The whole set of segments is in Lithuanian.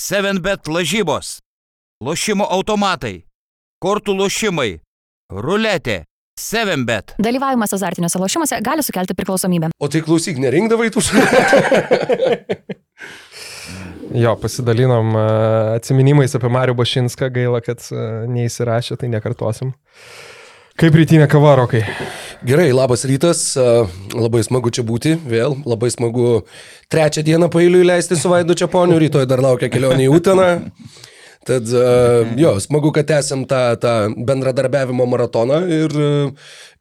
7bet lažybos, lošimo automatai, kortų lošimai, ruletė, 7bet. Dalyvavimas azartiniuose lošimuose gali sukelti priklausomybę. O tai klausyk, nerinkdavai tų Jo, pasidalinom e, atsiminimais apie Mariu Bašinską, gaila, kad e, neįsirašė, tai nekartosim. Kaip rytinė kavarokai? Gerai, labas rytas, labai smagu čia būti vėl, labai smagu trečią dieną pailiui leisti su Vaidu Čiaponiu, rytoj dar laukia kelionė į Uteną. Tad a, jo, smagu, kad esam tą, tą bendradarbiavimo maratoną ir,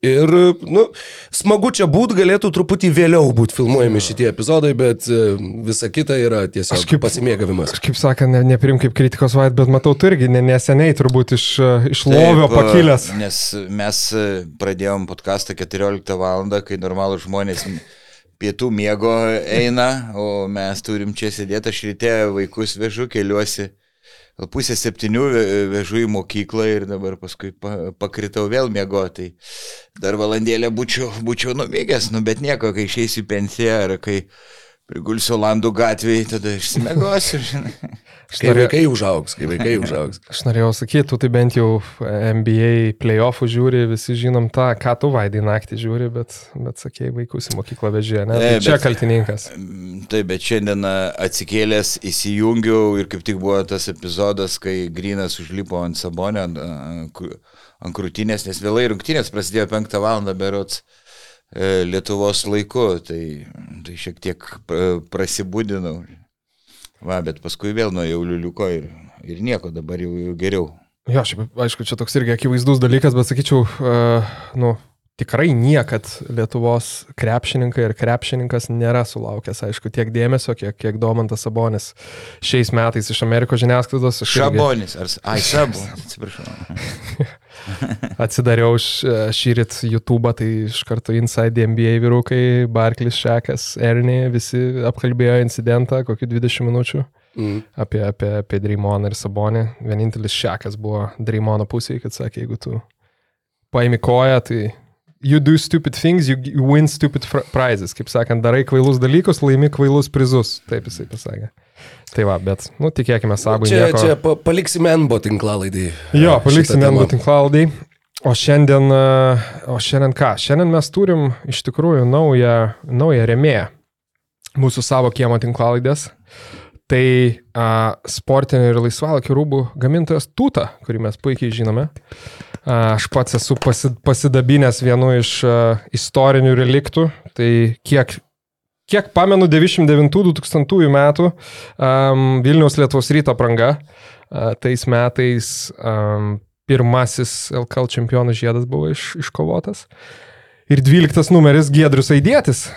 ir nu, smagu čia būt, galėtų truputį vėliau būti filmuojami šitie epizodai, bet a, visa kita yra tiesiog Kažkaip- pasimėgavimas. Aš kaip sakant, ne, neprim kaip kritikos vaid, bet matau, tu irgi ne, neseniai turbūt iš, e, iš lovio Taip, pakilęs. Nes mes e, pradėjom podcastą 14 val. kai normalų žmonės pietų miego eina, o mes turim čia sėdėti, aš ryte vaikus vežu, keliuosi. Pusę septynių ve- vežu į mokyklą ir dabar paskui pa, pakritau vėl miegoti. Dar valandėlę būčiau, būčiau numėgęs, nu bet nieko, kai išeisiu į pensiją ar kai prigulsiu Olandų gatvėje, tada išsimegosiu. Kai vaikai užaugs, kai vaikai užaugs. Aš norėjau sakyti, tu tai bent jau NBA playoffų žiūri, visi žinom tą, ką tu vaidai naktį žiūri, bet, bet sakėjai, vaikus į mokyklą vežė, ne? Tai E, čia bet- kaltininkas. Mm, Taip, bet šiandien atsikėlęs įsijungiau ir kaip tik buvo tas epizodas, kai Grinas užlipo ant sabonio, ant, ant krūtinės, nes vėlai rungtynės prasidėjo 5 val. berots e, Lietuvos laiku, tai, tai šiek tiek pra- prasibūdinau. Va, bet paskui vėl nuėjau liuliuko ir, ir nieko, dabar jau, jau geriau. Jo, šiaip, aišku, čia toks irgi akivaizdus dalykas, bet sakyčiau, uh, nu, tikrai niekad Lietuvos krepšininkai ir krepšininkas nėra sulaukęs, aišku, tiek dėmesio, kiek, kiek Domantas Sabonis šiais metais iš Amerikos žiniasklaidos. aš irgi Šabonis, ar... Ai, Šabonis, atsiprašau. Atsidariau šį rytą YouTube, tai iš karto Inside NBA vyrukai, Barklis, Šekas, Ernie, visi apkalbėjo incidentą, kokiu 20 minučių Mm. apie, apie, apie Dreimoną ir Sabonį. Vienintelis Šekas buvo Dreimono pusėje, kad sakė, jeigu tu paimi koją, tai you do stupid things, you, you win stupid prizes. Kaip sakant, darai kvailus dalykus, laimi kvailus prizus. Taip jisai pasakė. Tai va, bet, nu, tikėkime, sabui. Čia, nieko... čia pa, paliksime NBO tinklalaidį. Jo, paliksime ant tinklaldai. O šiandien, o šiandien ką? Šiandien mes turim iš tikrųjų naują, naują remėją mūsų savo kiemo tinklalaidės. Tai a, sportinio ir laisvalaikių rūbų gamintojas Tuta, kurį mes puikiai žinome. A, aš pats esu pasi, pasidabinęs vienu iš a, istorinių reliktų. Tai kiek, kiek pamenu, 99-2000 metų um, Vilniaus Lietuvos ryto pranga. A, tais metais um, pirmasis LKL čempionų žiedas buvo iš, iškovotas. Ir 12 numeris Giedrius Aidėtis,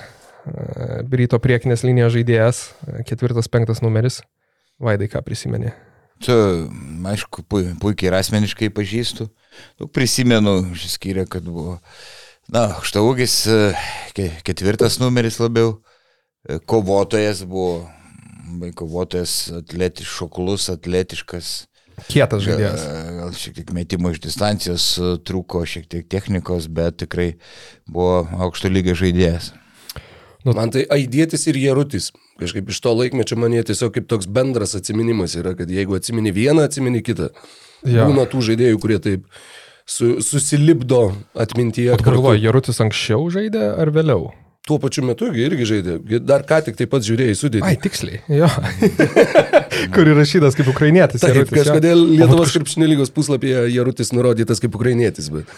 ryto priekinės linijos žaidėjas, ketvirtas, penktas numeris. Vaidai, ką prisimeni? Tu, aišku, pui, puikiai ir asmeniškai pažįstu. Daug prisimenu, išskyrė, kad buvo, na, aukštaugis, ke- ketvirtas numeris labiau, kovotojas buvo, kovotojas, atletiškas, šoklus, atletiškas. Kietas žaidėjas. Gal šiek tiek metimo iš distancijos trūko, šiek tiek technikos, bet tikrai buvo aukšto lygio žaidėjas. Man tai aidėtis ir jerutis. Kažkaip iš to laikmečio man jie tiesiog kaip toks bendras atminimas yra, kad jeigu atsimeni vieną, atsimeni kitą. Ja. Būna tų žaidėjų, kurie taip su, susilipdo atmintyje. Tu galvoji, Jarutis anksčiau žaidė ar vėliau? Tuo pačiu metu gi irgi žaidė. Dar ką tik taip pat žiūrėjai sudėti. Ai, tiksliai. Jo. Kur įrašytas kaip ukrainietis. Taip, Jarutis, kažkodėl Lietuvos krepšinio lygos puslapyje Jarutis nurodytas kaip ukrainietis, bet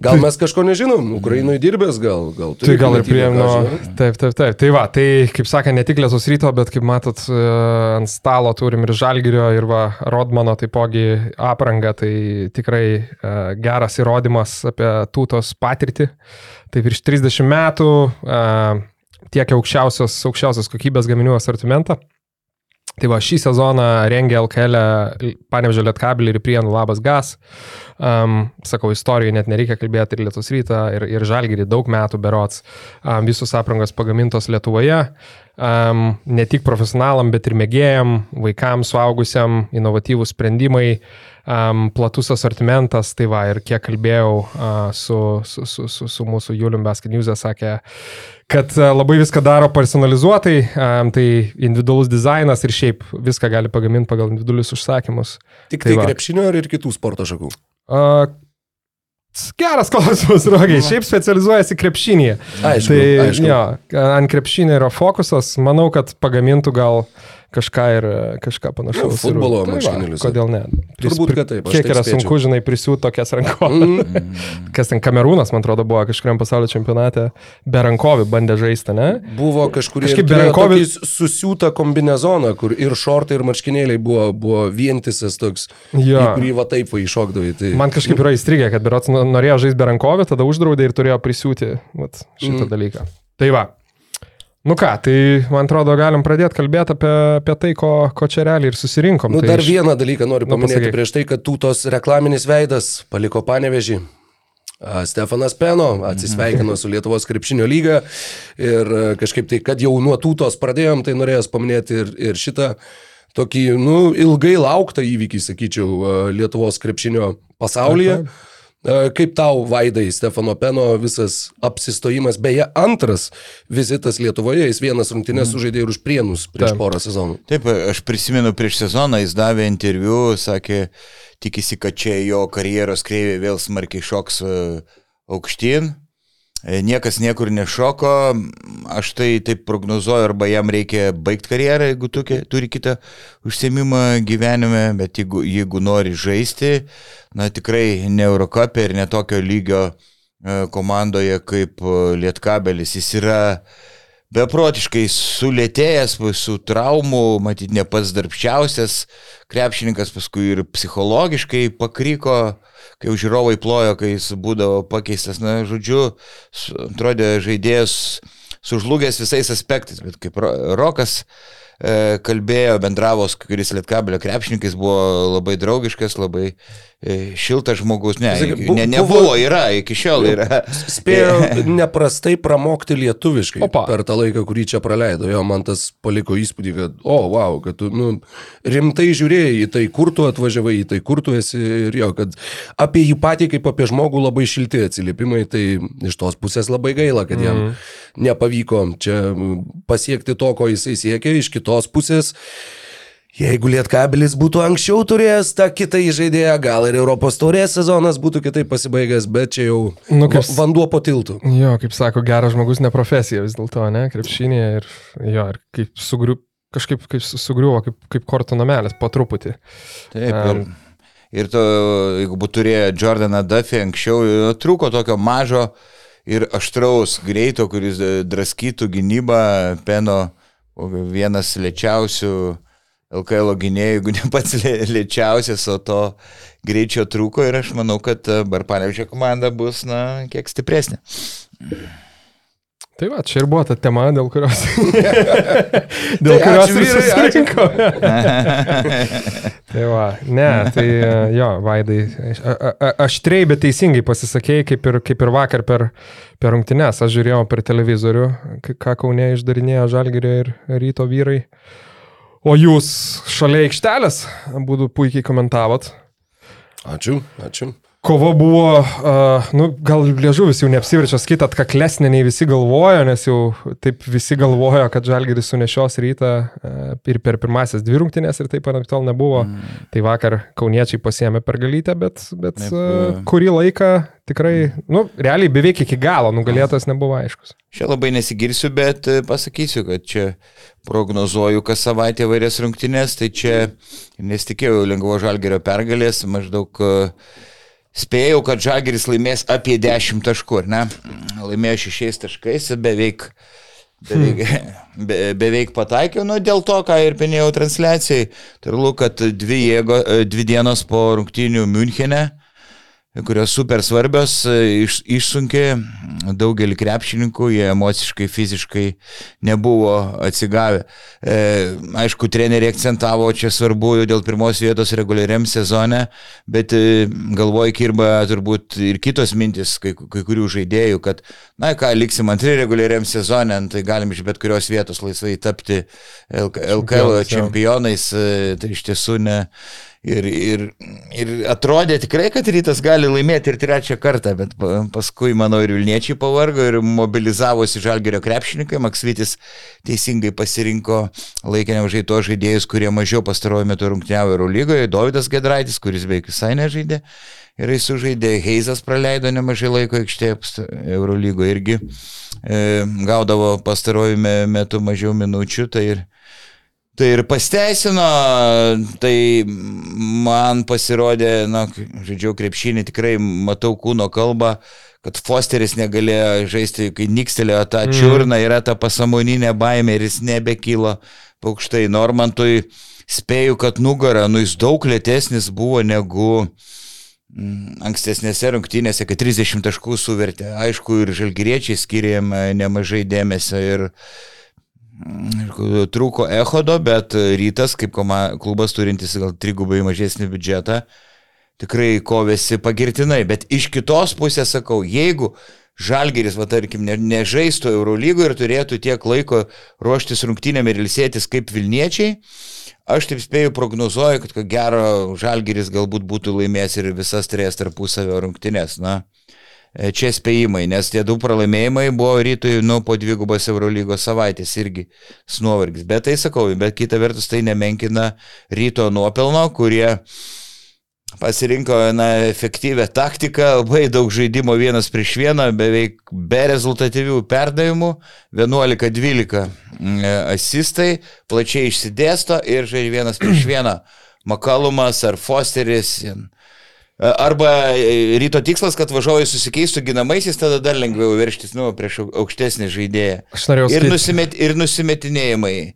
gal mes kažko nežinom, Ukrainoje dirbęs, gal, gal Tai gal ir pilietybę, prie ką nuo... žinau. Taip, taip, taip. Tai va, tai kaip sakė, ne tik Lietuvos ryto, bet kaip matot, e, ant stalo turim ir Žalgirio, ir va, Rodmano taipogi aprangą, tai tikrai e, geras įrodymas apie tūtos patirtį. Tai virš 30 metų e, tiek aukščiausios, aukščiausios kokybės gaminių asortimentą. Tai va, šį sezoną rengia LKL Panevežė Lietkabelį ir Prienų Labas Gas. Um, sakau, istorijai net nereikia kalbėti ir Lietuvos rytą, ir, ir Žalgirį daug metų berots. Um, visos aprangos pagamintos Lietuvoje. um, ne tik profesionalam, bet ir mėgėjam, vaikams, suaugusiam, inovatyvūs sprendimai, um, platus asortimentas, tai va, ir kiek kalbėjau uh, su, su, su, su, su mūsų Julium Basket News, sakė, kad uh, labai viską daro personalizuotai, um, tai individualus dizainas ir šiaip viską gali pagaminti pagal individualius užsakymus. Tik tai, va. krepšinio ar ir kitų sporto šakų? Uh, Geras klausimas, Rogiai. Šiaip specializuojasi krepšinėje. Aišku, tai aišku. jo, ant krepšinio yra fokusas. Manau, kad pagamintų gal kažką ir kažką panašaus. Nu, futbolo tai va, marškinėlius. Kodėl ne? Turbūt, kad taip, Kiek taip yra spėčiau. sunku, žinai, prisiūti tokias rankovės. Kas ten Kamerūnas, man atrodo, buvo kažkuriam pasaulio čempionate, be rankovių bandė žaisti, ne? Buvo kažkurie Kažkaip turėjo Berankovi- tokį susiūtą kombinezoną, kur ir šortai, ir marškinėliai buvo, buvo vientisas toks, į kurį va taip va iššokdavai. Tai... Man kažkaip yra įstrigę, kad berots nu- norėjo žaisti be rankovį, tada uždraudė ir turėjo prisiūti vat, šitą mm. dalyką. Tai va. Nu ką, tai man atrodo, galim pradėti kalbėti apie, apie tai, ko, ko čia realiai ir susirinkom. Nu, tai dar iš- vieną dalyką noriu Nu, paminėti pasakyk. prieš tai, kad tūtos reklaminis veidas paliko panevežį. Stefanas Peno atsisveikino su Lietuvos krepšinio lyga ir a, kažkaip tai, kad jau nuo tūtos pradėjom, tai norėjęs paminėti ir, ir šitą tokį, nu, ilgai lauktą įvykį, sakyčiau, a, Lietuvos krepšinio pasaulyje. Taip, A, Kaip tau, Vaidai, Stefano Peno visas apsistojimas, beje, antras vizitas Lietuvoje, jis vienas rungtynės sužaidė ir už prienus prieš Taip. porą sezonų. Taip, aš prisimenu prieš sezoną, jis davė interviu, sakė, tikisi, kad čia jo karjeros kreivė vėl smarkiai šoks e, aukštyn. E, Niekas niekur nešoko, aš tai taip prognozuoju, arba jam reikia baigti karjerą, jeigu tuki, turi kitą užsiemimą gyvenime, bet jeigu, jeigu nori žaisti, na tikrai ne Eurocapė ir ne tokio lygio e, komandoje kaip e, Lietkabelis, jis yra beprotiškai sulėtėjęs, su traumu, matyt, ne pats darbščiausias krepšininkas, paskui ir psichologiškai pakryko, kai žiūrovai plojo, kai jis būdavo pakeistas, na, žodžiu, atrodė žaidėjas sužlugęs visais aspektais, bet kaip Ro- Rokas e, kalbėjo, bendravo su kuris lietkabelio krepšininkais, buvo labai draugiškas, labai e, šiltas žmogus, ne, ne, buvo- nebuvo, yra, iki šiol yra. Spėjo neprastai pramokti lietuviškai Opa. per tą laiką, kurį čia praleido. Jo, man tas paliko įspūdį, kad, o, wow, kad tu nu, rimtai žiūrėjai į tai, kur tu atvažiavai, į tai, kur tu esi ir jo, kad apie jį patį kaip apie žmogų labai šilti atsiliepimai, tai iš tos pusės labai gaila, kad jam Mhm. Nepavyko čia pasiekti to, ko jisai siekia, iš kitos pusės. Jeigu Lietkabelis būtų anksčiau turėjęs tą kitą įžaidėją, gal ir Europos taurės sezonas būtų kitaip pasibaigęs, bet čia jau Nu, kaip vanduo po tiltu. Jo, kaip sako, geras žmogus ne profesija vis dėlto, ne, krepšinėje ir, jo, ir kaip sugriu, kažkaip kaip su- sugriuvo, kaip, kaip kortų namelis, po truputį. Taip, ir, Am. ir to, jeigu būtų turėję Jordaną Duffy anksčiau, trūko tokio mažo ir aštraus greito, kuris e, draskytų gynybą, peno vienas lėčiausių LKL gynėjų, jeigu ne pats lė- lėčiausias, o to greičio trūko ir aš manau, kad Barpanevičio komanda bus, na, kiek stipresnė. Tai va, čia ir buvo ta tema, dėl kurios. dėl Tai kurios ačiū, ir susirinko. tai va, ne, tai jo, Vaidai, aštriai, bet teisingai pasisakėjai, kaip ir, kaip ir vakar per, per rungtynes. Aš žiūrėjau per televizorių, ką Kaunė išdarinėjo Žalgirė ir ryto vyrai. O jūs šalia aikštelės būtų puikiai komentavot. Ačiū, ačiū. Kova buvo, uh, nu, gal liežuvis jau neapsiverčia skaityti atkaklesnė nei visi galvojo, nes jau taip visi galvojo, kad Žalgeris sunešios rytą uh, ir per pirmasis dvi rungtynės ir taip anaip nebuvo. Mm. Tai vakar kauniečiai pasiemė pergalytę, bet, bet Taip, uh, kurį laiką tikrai, nu, realiai beveik iki galo nugalėtas nebuvo aiškus. Čia labai nesigirsiu, bet e, pasakysiu, kad čia prognozuoju kas savaitę vairias rungtynės, tai čia nesitikėjau lengvo žalgerio pergalės, maždaug e, spėjau, kad žalgeris laimės apie 10 taškų, ne? Laimėjo 6 taškais, beveik, beveik, be, beveik pataikiau, nu dėl to, ką ir pinėjau transliacijai, turbūt, kad dvi, jėgo, e, dvi dienos po rungtynių Münchene kurios super svarbios, iš, išsunkė daugelį krepšininkų, jie emociškai, fiziškai nebuvo atsigavę. E, aišku, treneriai akcentavo, čia svarbu dėl pirmos vietos reguliariam sezone, bet e, galvoja kirba turbūt ir kitos mintis, kai, kai kurių žaidėjų, kad, na ką, liksim antri reguliariam sezone, tai galim iš bet kurios vietos laisvai tapti LKL čempionais, e, tai iš tiesų ne Ir, ir, ir atrodė tikrai, kad rytas gali laimėti ir trečią kartą, bet paskui, manau, ir Vilniečiai pavargo ir mobilizavosi žalgerio krepšininkai. Maksvitis teisingai pasirinko laikę neužai to žaidėjus, kurie mažiau pastaruoju metu rungtyniavo Eurolygoje. Dovydas Gedraitis, kuris beveik visai nežaidė. Ir jis sužaidė, Heizas praleido nemažai laiko aikštėje Eurolygoje irgi e, gaudavo pastaruoju metu mažiau minučių. Tai ir, Tai ir pasteisino, tai man pasirodė, na, žaidžiau krepšinį, tikrai matau kūno kalbą, kad Fosteris negalėjo žaisti, kai nikstelėjo tą mm. čiurną, yra ta pasamoninė baimė ir jis nebekylo paukštai. Normantui spėju, kad nugara, nu jis daug lėtesnis buvo negu mm, ankstesnėse rungtynėse, kad 30 taškų suvertė. Aišku, ir žalgyriečiai skiriam nemažai dėmesio ir Trūko Ehodo, bet rytas, kaip koma, klubas turintis gal trigubai mažesnį biudžetą, tikrai kovėsi pagirtinai. Bet iš kitos pusės sakau, jeigu Žalgeris, va tarkim, ne, nežaistų Eurolygo ir turėtų tiek laiko ruoštis rungtynėm ir ilsėtis kaip Vilniečiai, aš taip spėju prognozuoju, kad ko gero Žalgeris galbūt būtų laimėjęs ir visas trijas tarpusavio rungtynės. Na, E, čia spėjimai, nes tie du pralaimėjimai buvo rytui, nu, po dvigubos Eurolygos savaitės irgi snuovargis. Bet tai sakau, bet kita vertus tai nemenkina ryto nuopelno, kurie pasirinko na, efektyvę taktiką, labai daug žaidimo vienas prieš vieną, beveik be rezultatyvių perdavimų, 11-12 mm, asistai, plačiai išsidėsto ir žaidžia vienas prieš vieną. Makalumas ar Fosteris, Arba e, ryto tikslas, kad važiuoju susikeistų ginamaisiais, tada dar lengviau verštis nu, prieš aukštesnį žaidėją. Ir, nusimet, ir nusimetinėjimai e,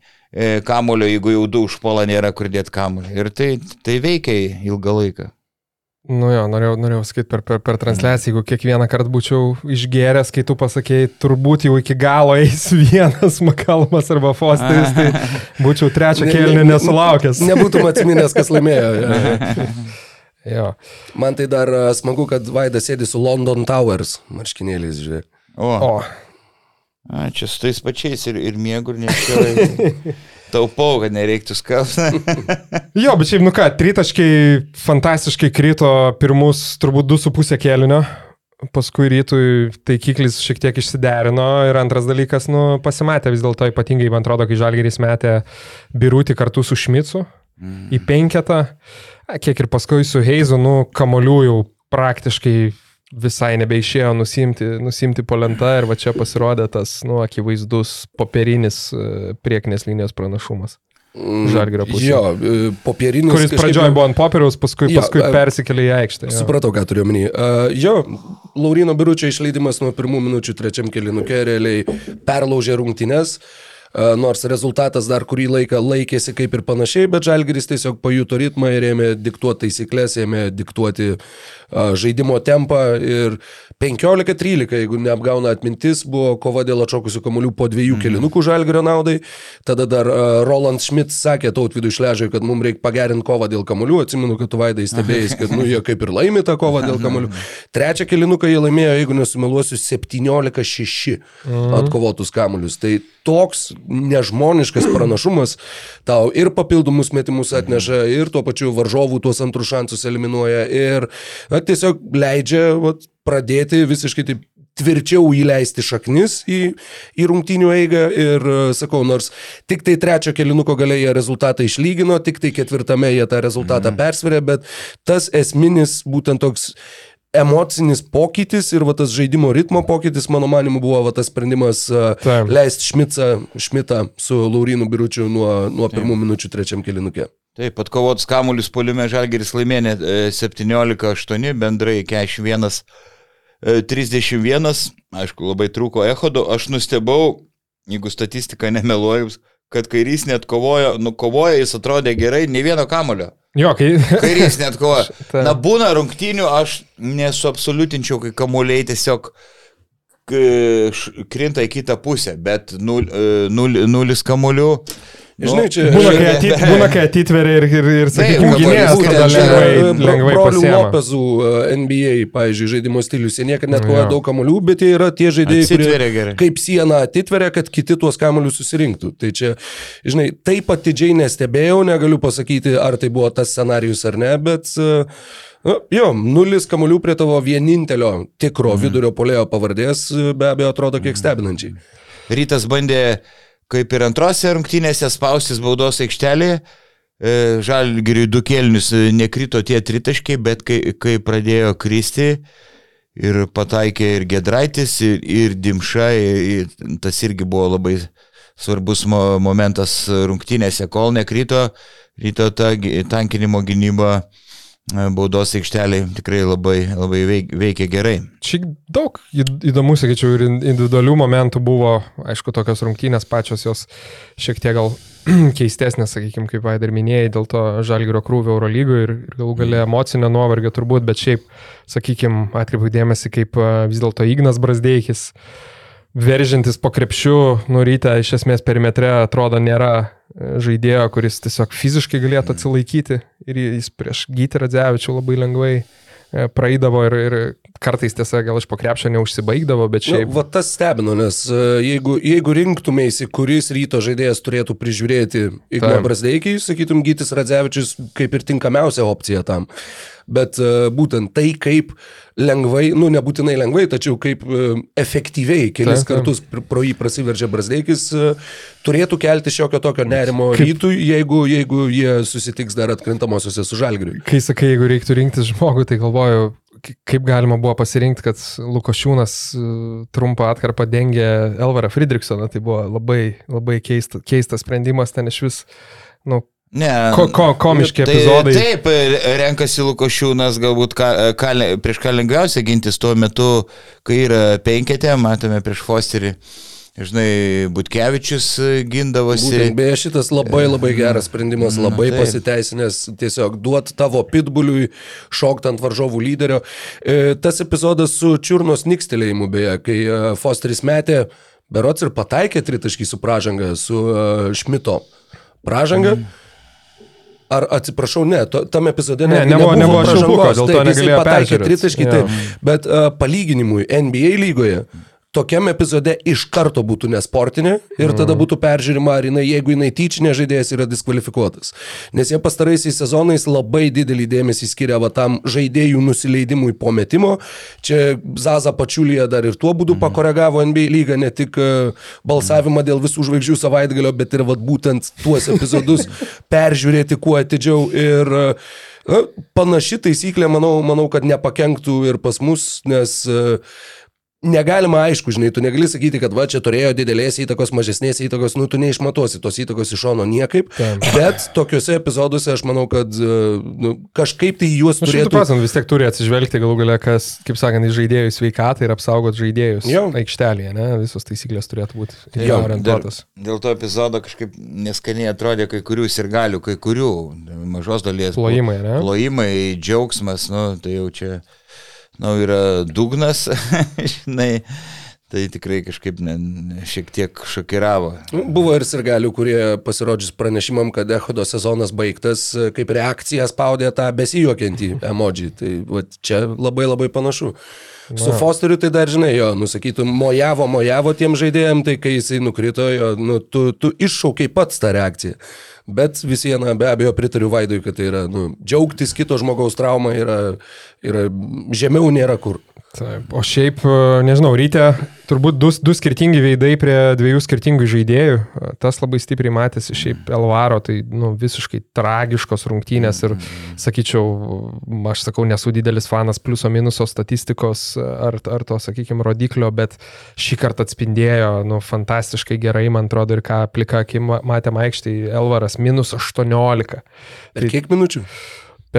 kamulio, jeigu jau du užpuola nėra kur dėti kamulio. Ir tai, tai veikia ilgą laiką. Nu jo, norėjau, norėjau sakyti per, per, per transliaciją, jeigu kiekvieną kartą būčiau išgeręs, kai tu pasakėjai, turbūt jau iki galo eis vienas Makalmas arba Fosteris, tai būčiau trečią kėlinį nesulaukęs. Nebūtum atsiminęs, kas laimėjo. Jo. Man tai dar smagu, kad Vaidas sėdi su London Towers marškinėliais, žiūrėk. O. o. A, čia su tais pačiais ir, ir miegu ir nešioju. Taupau, kad nereiktų skausti. jo, bet šiaip, nu ką, tritaškai fantastiškai krito pirmus turbūt 2,5 kėlinio. Paskui rytui taikiklis šiek tiek išsiderino ir antras dalykas, nu, pasimatė vis dėlto ypatingai, man atrodo, kai Žalgeris metė birūti kartu su Šmicu mm. į penketą. Kiek ir paskui su Heizu, nu, kamolių jau praktiškai visai nebeišėjo nusimti, nusimti po lentą ir va čia pasirodė tas, nu, akivaizdus popierinis e, priekinės linijos pranašumas. Mm, Žalgirio pusė. Jo, e, popierinis. Kuris kažkaip... pradžioje buvo ant popieriaus, paskui, jo, paskui persikėlė į aikštę. Jo. Supratau, ką turiu omeny. Uh, jo, Laurino Biručio išleidimas nuo pirmų minučių trečiam kelinukė realiai perlaužė rungtynes. Uh, nors rezultatas dar kurį laiką laikėsi kaip ir panašiai, bet Žalgiris tiesiog pajuto ritmą ir ėmė diktuoti taisyklės, ėmė diktuoti žaidimo tempą ir 15-13, jeigu neapgauna atmintis, buvo kova dėl atšokusių kamolių po dviejų mhm. kelinukų Žalgirio naudai. Tada dar Roland Schmidt sakė tautvidų išležai, kad mums reikia pagerinti kovą dėl kamolių. Atsimenu, kad tu vaidai stebėjai, kad nu, jie kaip ir laimė tą kovą dėl kamolių. Trečią kelinuką jie laimėjo, jeigu nesumeluosiu, 17-6 mhm. atkovotus kamolius. Tai toks nežmoniškas pranašumas tau ir papildomus metimus atneša, ir tuo pačiu varžovų tuos antrus šansus eliminuoja, ir na, tiesiog leidžia vat, pradėti visiškai taip tvirčiau įleisti šaknis į, į rungtynių eigą ir sakau, nors tik tai trečio kelinuko galėje rezultatą išlygino, tik tai ketvirtame jie tą rezultatą mm. persverė, bet tas esminis būtent toks emocinis pokytis ir va, tas žaidimo ritmo pokytis, mano manimu, buvo va, tas sprendimas uh, leisti Šmitą su Laurinu Biručiu nuo, nuo pirmų Taip. minučių trečiam kilinukė. Taip, pat kovotus kamuolius poliume Žalgeris laimė 17-8, bendrai 41. 31, aišku, labai trūko echodo, aš nustebau, jeigu statistika nemeluoju, kad kairys net kovojo, nukovojo, jis atrodė gerai, ne vieno kamulio. Jo, kai... Kairys net kovojo. Na, būna rungtynių, aš nesuabsoliutinčiau, kai kamuoliai tiesiog š- krinta į kitą pusę, bet nul, e, nul, nulis kamuolių. Nu, Žinai, čia- Būna, kai, atit, būna, kai atitveria ir, ir, ir sakykime, gynėjas tada lengvai, e, lengvai brolių. Lopezų e, NBA, pavyzdžiui, žaidimo stilius. Jie niekada net Nu, kovoja daug kamolių, bet jie yra tie žaidėjai, kurie kaip siena atitveria, kad kiti tuos kamolius susirinktų. Tai čia, žinai, taip atidžiai nestebėjau, negaliu pasakyti, ar tai buvo tas scenarius ar ne, bet... e, Nu, jo, nulis kamolių prie tavo vienintelio tikro Mhm. vidurio polėjo pavardės be abejo atrodo kiek stebinančiai. Rytas bandė, kaip ir antrose rungtynėse, spaustis baudos aikštelėje. E, Žalgiriui du kėlinius e, nekrito tie tritaškiai, bet kai, kai pradėjo kristi ir pataikė ir Gedraitis, ir, ir Dimša, ir, ir tas irgi buvo labai svarbus mo, momentas rungtynėse, kol nekrito, ryto ta tankinimo gynyba baudos aikšteliai tikrai labai, labai veik, veikia gerai. Šiaip daug įd- įdomių, sakyčiau, ir in- individualių momentų buvo, aišku, tokios rungtynės pačios jos šiek tiek gal keistesnės, sakykime, kaip Vaidar minėjai, dėl to žalgyro krūvio Eurolygoje ir, ir galų gale emocinio nuovargio turbūt, bet šiaip, sakykime, atkreipiu dėmesį, kaip a, vis dėlto Ignas Brasdeikis, veržintis po krepšiu, nurytę iš esmės perimetre, atrodo, nėra e, žaidėjo, kuris tiesiog fiziškai galėtų atsilaikyti ir jis prieš Gytį Radzevičių labai lengvai e, praeidavo ir, ir kartais tiesa gal iš pokrepšio neužsibaigdavo, bet Nu, šiaip... va tas stebino, nes e, jeigu, jeigu rinktumėsi, kuris ryto žaidėjas turėtų prižiūrėti Igną. Brasdeikį, sakytum, Gytis Radzevičius kaip ir tinkamiausia opcija tam. Bet būtent tai, kaip lengvai, nu nebūtinai lengvai, tačiau kaip e, efektyviai kelis Taip, taip. kartus pr- pro jį prasiveržia Brasdeikis, e, turėtų kelti šiokio tokio nerimo Kaip- rytui, jeigu, jeigu jie susitiks dar atkrintamosiose su Žalgiriu. Kai sakai, jeigu reiktų rinktis žmogų, tai galvoju, kaip galima buvo pasirinkti, kad Lukošiūnas e, trumpą atkarpą dengė Elvarą Friedrichsoną. Tai buvo labai, labai keista, keistas sprendimas ten iš vis. Nu, Ne. Ko- ko- komiški tai, epizodai. Taip, renkasi Lukošiūnas, galbūt ką, ką, prieš ką lengviausia gintis tuo metu, kai yra penketė, matome prieš Fosterį. Žinai, Butkevičius gindavosi. Būtent, beje, šitas labai labai geras sprendimas, Na, labai taip. pasiteisinęs, tiesiog duot tavo pitbuliui šokti ant varžovų lyderio. E, tas epizodas su Čiurnos nikstelėjimu, beje, kai e, Fosteris metė, berots ir pataikė tritaškį su pražanga, su e, Šmito pražanga. Ar atsiprašau, ne, to, tam epizode Ne, netgi nebuvo- nebuvo švilpuko, dėl to negalėjo peržiūrėt. tritaškį, taip. Bet uh, palyginimui NBA lygoje tokiam epizode iš karto būtų nesportinė ir tada Mhm. būtų peržiūrima, ar jinai, jeigu jinai tyčinė žaidėjas yra diskvalifikuotas. Nes jie pastaraisiais sezonais labai didelį dėmesį skiria va tam žaidėjų nusileidimui po metimo. Čia Zaza Pačiulija dar ir tuo būdu Mhm. pakoregavo NBA lygą, ne tik e, balsavimą dėl visų žvaigždžių savaitgalio, bet ir va būtent tuos epizodus peržiūrėti kuo atidžiau ir e, Na, panaši taisyklė, manau, manau, kad nepakenktų ir pas mus, nes e, negalima, aišku, žinai, tu negali sakyti, kad va čia turėjo didelės įtakos, mažesnės įtakos, nu tu neišmatuosi tos įtakos iš šono niekaip, Taip. bet tokiuose epizoduose aš manau, kad e, nu, kažkaip tai juos Nu, turėtų... procentų vis tiek turi atsižvelgti galų gale, kas, kaip sakant, į žaidėjų sveikatą ir apsaugot žaidėjus Jo. aikštelėje, ne? Visos taisyklės turėtų būti Jo, tą orientuotas. Dėl, dėl to epizodo kažkaip neskaniai atrodė kai kurių ir galių, kai kurių mažos dalies. Plojimai, ne? Plojimai, džiaugsmas, nu, tai jau čia, nu, yra dugnas, žinai, tai tikrai kažkaip ne, ne, šiek tiek šokiravo. Nu, Buvo ir sirgalių, kurie pasirodžius pranešimam, kad Echodo sezonas baigtas, kaip reakcija spaudė tą besijuokiantį emoji. Tai va, čia labai labai panašu. Su Fosteriu tai dar žinai, jo, nusakytum, mojavo, mojavo tiem žaidėjim, tai kai jisai nukrito, jo, nu, tu, tu iššaukiai pats tą reakciją. Bet vis viena, be abejo, pritariu Vaidui, kad tai yra, nu, džiaugtis kito žmogaus traumą yra, yra žemiau nėra kur. Taip, o šiaip, e, nežinau, ryte turbūt du, du skirtingi veidai prie dviejų skirtingų žaidėjų. E, Tas labai stipriai matėsi. Šiaip Elvaro, tai nu, visiškai tragiškos rungtynės ir, sakyčiau, aš sakau, nesu didelis fanas pliuso minuso statistikos ar, ar to, sakykime, rodiklio, bet šį kartą atspindėjo, nu, fantastiškai gerai, man atrodo, ir ką plika akim matėm aikštėje, Elvaras minus 18. Per kiek minučių?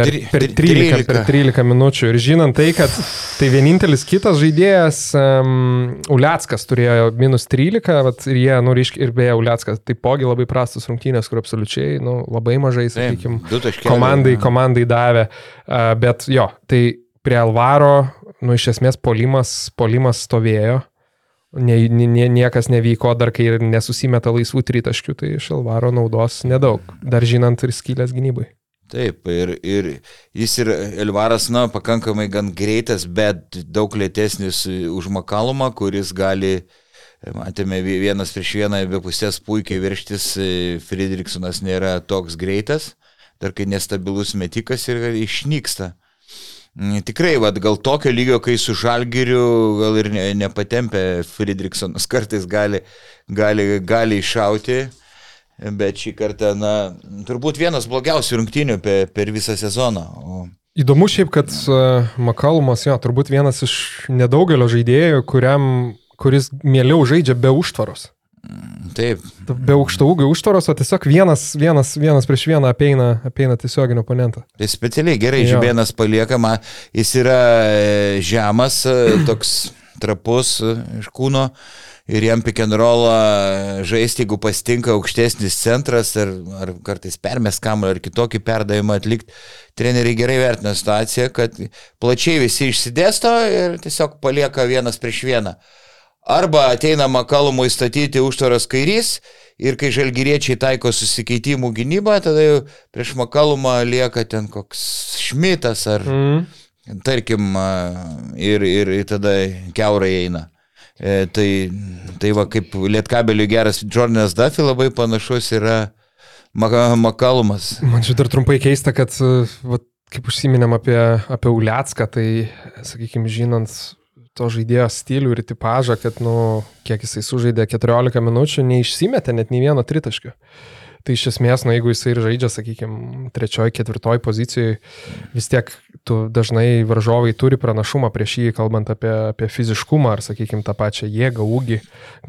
Per, per, tri- 13, per 13 minučių. Ir žinant tai, kad tai vienintelis kitas žaidėjas, um, Uliackas turėjo minus 13, vat, ir jie, nu, reiškia, ir beje, Uliackas taipogi labai prastas rungtynės, kur absoliučiai, nu, labai mažai, sakykime, komandai, komandai davė. Uh, bet jo, tai prie Alvaro, nu, iš esmės, polimas, polimas stovėjo. Nie, nie, niekas nevyko, dar kai ir nesusimeta laisvų tritaškių, tai iš Alvaro naudos nedaug, dar žinant ir skylės gynybai. Taip, ir, ir jis ir Elvaras, na, pakankamai gan greitas, bet daug lėtesnis už Makalumą, kuris gali, matėme, vienas prieš vieną be pusės puikiai virštis, Friedrichsonas nėra toks greitas, dar kai nestabilus metikas ir išnyksta. Tikrai, vad, gal tokio lygio, kai su Žalgiriu, gal ir ne, nepatempė Friedrichsonas, kartais gali, gali, gali iššauti. Bet šį kartą, na, turbūt vienas blogiausių rungtynių per, per visą sezoną. O... Įdomu šiaip, kad uh, Makalumas, jo, turbūt vienas iš nedaugelio žaidėjų, kuriam, kuris mieliau žaidžia be užtvaros. Taip. Be aukšto ūgio užtvaros, o tiesiog vienas, vienas, vienas prieš vieną apeina, apeina tiesioginį oponentą. Tai specialiai gerai, Jo. žibėnas paliekama, jis yra e, žemas, e, toks trapus e, iš kūno ir jam pick and rollą žaisti, jeigu pastinka aukštesnis centras ar, ar kartais permės kamuolį ar kitokį perdavimą atlikti. Treneriai gerai vertina situaciją, kad plačiai visi išsidėsto ir tiesiog palieka vienas prieš vieną. Arba ateina Makalumui statyti užtvaras kairys ir kai žalgyriečiai taiko susikeitimų gynybą, tada jau prieš Makalumą lieka ten koks Šmitas ar, Mm. tarkim, ir, ir, ir tada keurai eina. E, tai, tai va, kaip Lietkabeliui geras Jordanas Duffy labai panašus yra Maka- Makalumas. Man čia dar trumpai keista, kad, uh, va, kaip užsiminėm apie, apie Uliacką, tai, sakykime, žinant to žaidėjo stilių ir tipažą, kad, nu, kiek jisai sužaidė 14 minučių, neišsimetė net nei vieno tritaškio. Tai iš esmės, nu, jeigu jisai ir žaidžia, sakykime, trečioji, ketvirtoji pozicijoje, vis tiek tu dažnai varžovai turi pranašumą prieš jį, kalbant apie, apie fiziškumą ar, sakykime, tą pačią jėgą, ūgį,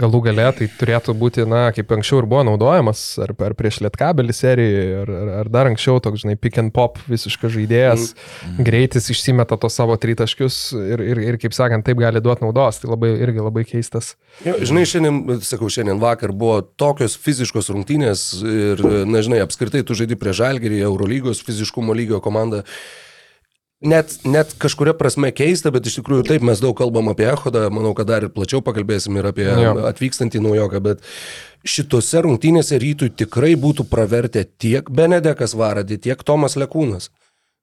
galų gale, tai turėtų būti, na, kaip anksčiau ir buvo naudojamas, ar, ar prieš Lietkabelį serijoje, ar, ar, ar dar anksčiau, toks, žinai, pick and pop visiškas žaidėjas, mm. greitis išsimeta tos savo tritaškius ir, ir, ir, kaip sakant, taip gali duoti naudos, tai labai, irgi labai keistas. Jo, žinai, šiandien, sakau, šiandien vakar buvo tokios fiziškos rungtynės ir, na, žinai, apskritai tu žaidži prie Žalgirį, Eurolygos fiziškumo lygio komandą. Net, net kažkuria prasme keista, bet iš tikrųjų taip mes daug kalbam apie Ehodą, manau, kad dar ir plačiau pakalbėsim ir apie Jo. atvykstantį naujoką, bet šitose rungtynėse rytui tikrai būtų pravertę tiek Benedekas Varadė, tiek Tomas Lekūnas.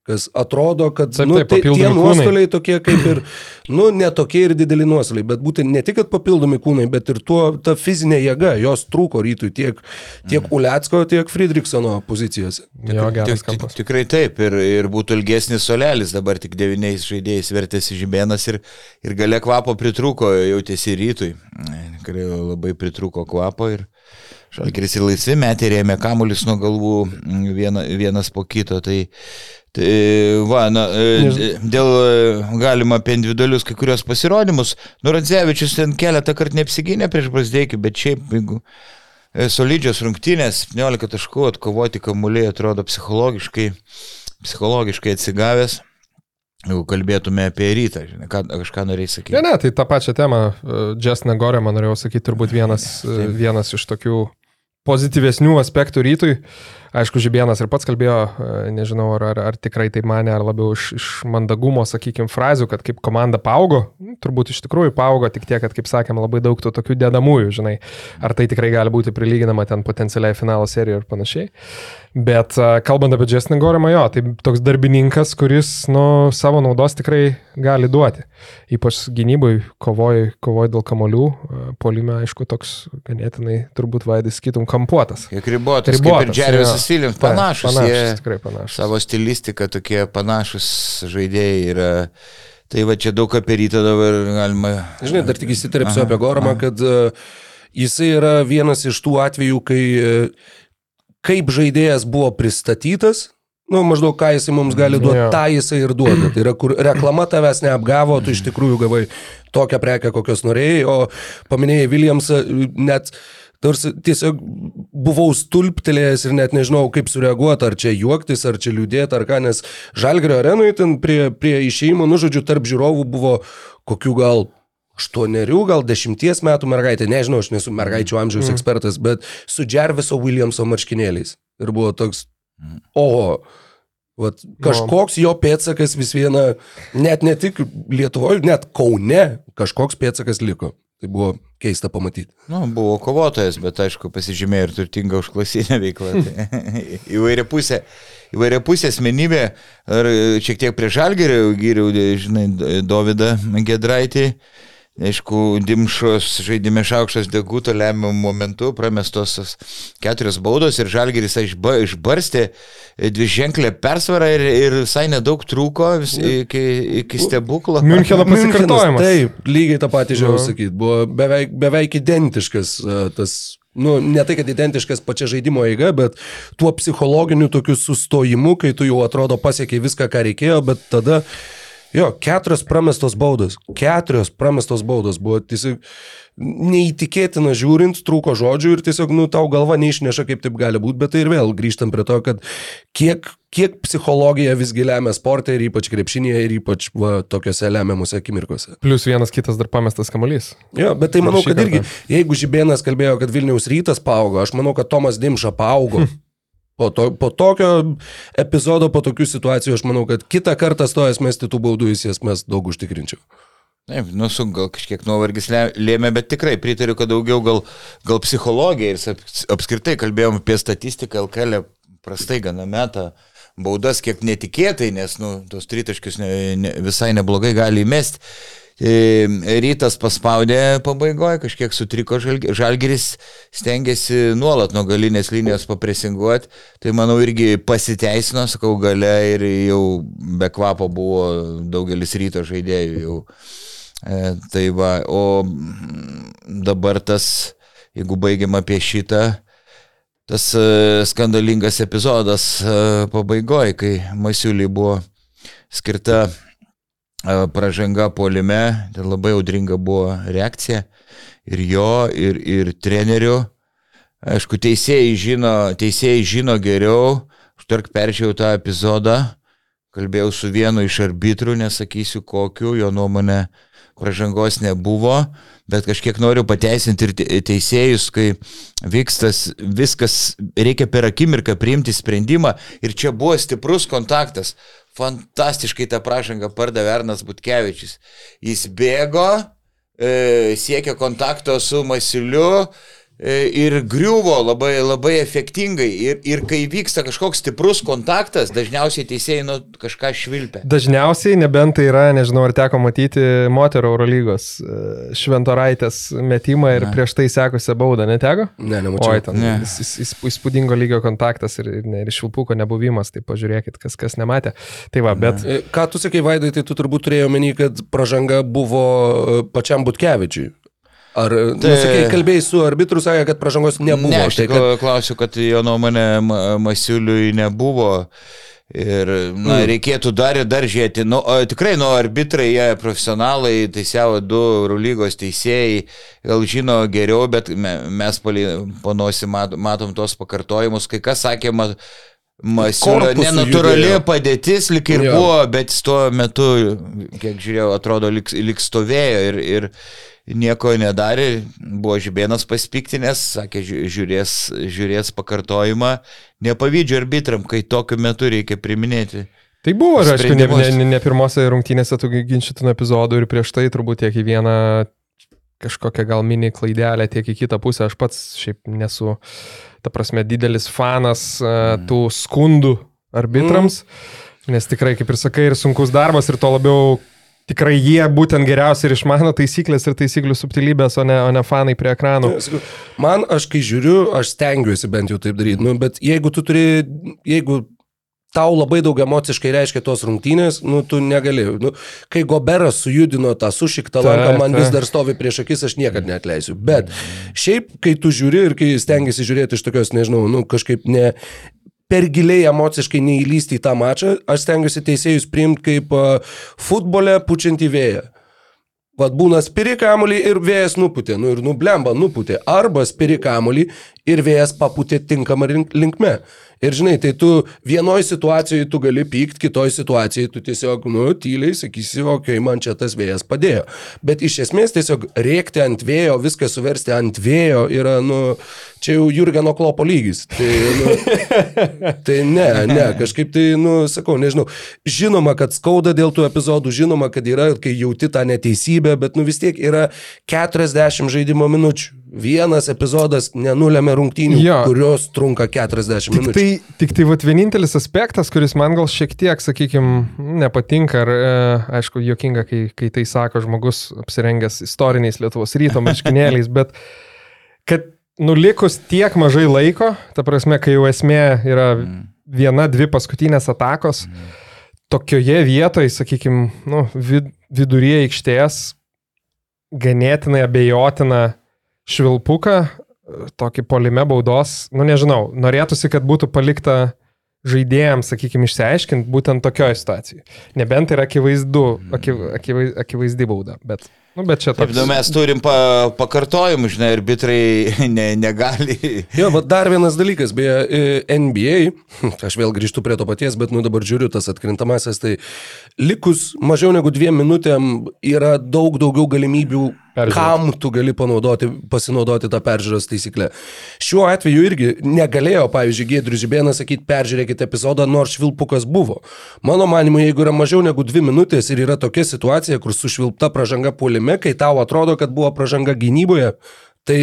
Kas atrodo, kad Taip, nu, taip, tai, tie kūnai. nuostoliai tokie kaip ir, nu, netokie ir dideli nuostoliai, bet būtent ne tik, kad papildomi kūnai, bet ir tuo, ta fizinė jėga, jos trūko rytui tiek, tiek Uliacko, tiek Friedrichsono pozicijose. Jo, geras kampas. tikrai taip, ir, ir būtų ilgesnis solelis, dabar tik devyniais žaidėjais vertėsi žibėnas ir, ir gale kvapo pritrūko, jautėsi rytui. Tikrai labai pritrūko kvapo ir šalkeris ir laisvi metė rėmė kamuolius nuo galvų mm, viena, vienas po kito. Tai, tai va, na, e, dėl e, galima apie individualius kai kurios pasirodymus, Nuradzevičius ten keletą kartų neapsigynė prieš Brasdeikį, bet šiaip, jeigu e, solidžios rungtynės, 17 taškų atkovoti kamuoliai atrodo psichologiškai, psichologiškai atsigavęs. Jeigu kalbėtume apie rytą, žinai, ką, kažką norėjai sakyti. Ne, ne, tai tą pačią temą, Just Negorė, man norėjau sakyti, turbūt vienas, e, vienas iš tokių pozityvesnių aspektų rytui. Aišku, Žibienas ir pats kalbėjo, e, nežinau, ar, ar, ar tikrai tai mane, ar labiau iš, iš mandagumo, sakykime, frazių, kad kaip komanda paaugo, Nu, turbūt iš tikrųjų paaugo, tik tiek, kad, kaip sakėm, labai daug tų tokių dedamųjų, žinai, ar tai tikrai gali būti prilyginama ten potencialiai finalo serijoje ir panašiai. Bet a, kalbant apie Justin Gorimą, jo, tai toks darbininkas, kuris, nu, savo naudos tikrai gali duoti. Ypač gynybui, kovoj, kovoj dėl kamolių, a, polime, aišku, toks ganėtinai turbūt vaidis kitum kampuotas. Kiek ribotas, ribotas kaip ir Džervisas Williams, Taip, panašus, panašus, jie tikrai panašus. savo stilistiką tokie panašus žaidėjai yra. Tai va čia daug apie rytą dabar galima. Žinai, dar tik įsiterpsiu apie Goromą, kad uh, jisai yra vienas iš tų atvejų, kai uh, kaip žaidėjas buvo pristatytas, nu, maždaug ką jisai mums gali duoti, Jo. tą jisai ir duoda. Tai yra, kur reklama tavęs neapgavo, tu iš tikrųjų gavai tokią prekę, kokios norėjai, o paminėjai Williamsą, net Tarsi tiesiog buvau stulptelėjęs ir net nežinau, kaip sureaguoti, ar čia juoktis, ar čia liūdėti, ar ką, nes Žalgrio arenoje ten prie, prie išėjimo, nu žodžiu, tarp žiūrovų buvo kokių gal aštuonerių, gal dešimties metų mergaitė, nežinau, aš nesu mergaičių amžiaus mm. ekspertas, bet su Jarviso Williamso marškinėliais. Ir buvo toks, oho, vat, kažkoks jo pėtsakas vis viena, net ne tik Lietuvoje, net Kaune kažkoks pėtsakas liko. Tai buvo keista pamatyti. Nu, buvo kovotojas, bet aišku, pasižymėjo ir turtinga užklasinė veikla. įvairia pusė, įvairia pusė asmenybė. Ir šiek tiek prie žalgerio gyriau, žinai, Dovydą Gedraitį. Aišku, Dimšos žaidime šaukštas deguto lemiamų momentų, pramestos keturios baudos ir Žalgiris išba, išbarstė dvi ženklę persvarą ir, ir visai nedaug trūko vis, iki, iki stebuklo. Müncheno pasikartojimas. Taip, lygiai tą patį žiūrėjau sakyti. Buvo beveik, beveik identiškas tas nu, ne tai, kad identiškas pačia žaidimo eiga, bet tuo psichologiniu tokiu sustojimu, kai tu jau atrodo pasiekiai viską, ką reikėjo, bet tada Jo, keturios pramestos baudos. Keturios pramestos baudos buvo tiesiog neįtikėtina žiūrint, trūko žodžių ir tiesiog, nu, tau galva neišneša, kaip taip gali būti, bet tai ir vėl grįžtam prie to, kad kiek, kiek psichologija visgi lemia sportą ir ypač krepšinėje ir ypač va, tokiuose lemiamuose akimirkose. Plus vienas kitas dar pamestas kamuolys. Jo, bet tai manau, kad irgi, jeigu Žibėnas kalbėjo, kad Vilniaus rytas paaugo, aš manau, kad Tomas Dimša paaugo. Po, to, po tokio epizodo, po tokių situacijų, aš manau, kad kitą kartą stojęs mesti tų baudų jis jas mes daug užtikrinčiau. Taip, nu, su gal kažkiek nuovargis lėmė, bet tikrai pritariu, kad daugiau gal, gal psichologija ir apskritai kalbėjom apie statistiką, LKL prastai gana metą baudas kiek netikėtai, nes nu, tos tritaškius ne, ne, visai neblogai gali įmesti. E, rytas paspaudė pabaigoje, kažkiek sutriko žalgeris, stengiasi nuolat nuo galinės linijos papresinguoti, tai manau irgi pasiteisino, sakau, gale ir jau be kvapo buvo daugelis ryto žaidėjų jau. E, tai va, o dabar tas, jeigu baigiam apie šitą, tas e, skandalingas epizodas e, pabaigoje, kai Masiuliai buvo skirta pražanga polime, tai labai audringa buvo reakcija ir jo, ir, ir trenerių. Aišku, teisėjai žino, teisėjai žino geriau, aš tark peržiūrėjau tą epizodą, kalbėjau su vienu iš arbitrų, nesakysiu kokiu, jo nuomonė pražangos nebuvo, bet kažkiek noriu pateisinti ir teisėjus, kai vykstas viskas, reikia per akimirką priimti sprendimą ir čia buvo stiprus kontaktas fantastiškai tą pražangą pardavė Ernas Butkevičius. Jis bėgo, e, siekė kontakto su Masiliu, ir griuvo labai, labai efektingai. Ir, ir kai vyksta kažkoks stiprus kontaktas, dažniausiai teisėjai nu, kažką švilpia. Dažniausiai, nebent tai yra, nežinau, ar teko matyti moterų Eurolygos e, šventoraitės metimą ir ne. prieš tai sekusią baudą, neteko? Ne, nemačiau. Oi, ten ne. įspūdingo lygio kontaktas ir, ir, ir švilpuko nebuvimas, tai pažiūrėkit, kas, kas nematė. Tai va, bet... Ne. Ką tu sakai, Vaidai, tai tu turbūt turėjai omeny, kad pražanga buvo pačiam Butkevičiui. Ar, tai, nusakai, kalbėjai su arbitru, sakė, kad pražangos nebuvo. Ne, aš tai kad... klausiu, kad jo nuomonė Masiuliui nebuvo. Ir, na, mm. reikėtų dar ir dar žiūrėti. Nu, o, tikrai, nu, arbitrai, jie profesionalai, teisėjavo du Eurolygos teisėjai, gal žino geriau, bet mes panosi matom tos pakartojimus. Kai kas sakė, mat, Masiulio nenatūrali judėjo. padėtis lik ir ja. buvo, bet tuo metu, kiek žiūrėjau, atrodo, lik, lik stovėjo ir, ir, nieko nedarė, buvo žibėnas paspiktinės, sakė, žiūrės, žiūrės pakartojimą, nepavydžiu arbitram, kai tokiu metu reikia priminėti. Tai buvo, ir aišku, ne, ne, ne pirmose rungtynėse tų ginčytinų epizodų ir prieš tai turbūt tiek į vieną kažkokią gal mini klaidelę, tiek į kitą pusę. Aš pats šiaip nesu, ta prasme, didelis fanas mm. tų skundų arbitrams, mm. nes tikrai, kaip ir sakai, ir sunkus darbas, ir to labiau tikrai jie būtent geriausiai ir išmano taisyklės ir taisyklių subtilybės, o ne, o ne fanai prie ekranų. Man, aš kai žiūriu, aš stengiuosi bent jau taip daryti, nu, bet jeigu tu turi, jeigu tau labai daug emociškai reiškia tos rungtynės, nu, tu negali. Nu, kai Goberas sujudino tą sušiktą lanką, man vis dar stovi prieš akis, aš niekada neatleisiu. Bet šiaip, kai tu žiūri ir kai stengiasi žiūrėti iš tokios, nežinau, nu, kažkaip ne, per giliai emociškai neįlysti į tą mačą, aš stengiuosi teisėjus priimti kaip futbole pučiantį vėją. Vat būna spiri kamulį ir vėjas nuputė, nu ir nublemba nuputė. Arba spiri kamulį ir vėjas paputė tinkamą link- linkme. Ir žinai, tai tu vienoje situacijoje tu gali pykt, kitoje situacijoje tu tiesiog, nu, tyliai sakysi, okei, okay, man čia tas vėjas padėjo. Bet iš esmės tiesiog rėkti ant vėjo, viską suversti ant vėjo yra, nu, čia jau Jurgeno klopo lygis. Tai, nu, tai ne, ne, kažkaip tai, nu, sakau, nežinau. Žinoma, kad skauda dėl tų epizodų, žinoma, kad yra, kai jauti tą neteisybę, bet, nu, vis tiek yra 40 žaidimo minučių. Vienas epizodas nenulėmė rungtynių, Jo. kurios trunka 40 Tik minučių. tai, tik tai vat, vienintelis aspektas, kuris man gal šiek tiek, sakykime, nepatinka, ar, e, aišku, jokinga, kai, kai tai sako žmogus apsirengęs istoriniais Lietuvos ryto marškinėliais, bet kad nulikus tiek mažai laiko, ta prasme, kai jau esmė yra viena, dvi paskutinės atakos, tokioje vietoje, sakykime, nu, vid, viduryje aikštės ganėtinai abejotina švilpuką, tokį polime baudos, nu nežinau, norėtųsi, kad būtų palikta žaidėjams, sakykime, išsiaiškinti būtent tokioje situacijoje. Nebent tai yra akivaizdu, akiv, akivaiz, akivaizdi bauda, bet, nu, bet čia Taip, toks. nu, mes turim pa, pakartojimų, žinai, arbitrai ne, negali. Jo, bet dar vienas dalykas, beje, e, NBA, aš vėl grįžtu prie to paties, bet nu dabar žiūriu tas atkrintamasis, tai likus mažiau negu dviem minutėm yra daug daugiau galimybių, Peržiūrėti. kam tu gali pasinaudoti tą peržiūros taisyklę. Šiuo atveju irgi negalėjo, pavyzdžiui, Gėdrius Žibėnas sakyti, peržiūrėkite epizodą, nors švilpukas buvo. Mano manimu, jeigu yra mažiau negu dvi minutės ir yra tokia situacija, kur sušvilpta pražanga puolime, kai tau atrodo, kad buvo pražanga gynyboje, tai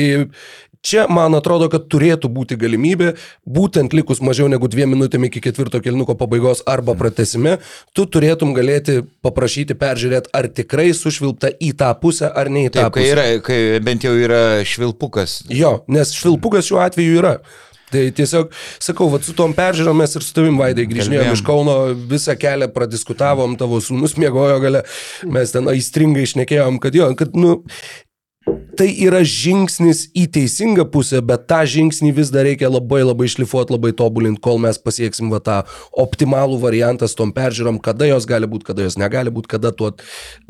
Čia, man atrodo, kad turėtų būti galimybė, būtent likus mažiau negu dviem minutėm iki ketvirto kilnuko pabaigos arba pratesime, tu turėtum galėti paprašyti peržiūrėti, ar tikrai sušvilpta į tą pusę ar ne į tą Taip, kai, pusę. yra, kai bent jau yra švilpukas. Jo, nes švilpukas šiuo atveju yra. Tai tiesiog, sakau, va, su tom peržiūrom mes ir su tavim vaidai grįžinėjom iš Kauno, visą kelią pradiskutavom, tavo sūnus mėgojo gale, mes ten aistringai išnekėjom, kad jo, kad, nu, Tai yra žingsnis į teisingą pusę, bet tą žingsnį vis dar reikia labai labai šlifuoti, labai tobulinti, kol mes pasieksim va, tą optimalų variantą su tom peržiūrom, kada jos gali būti, kada jos negali būti, kada tuo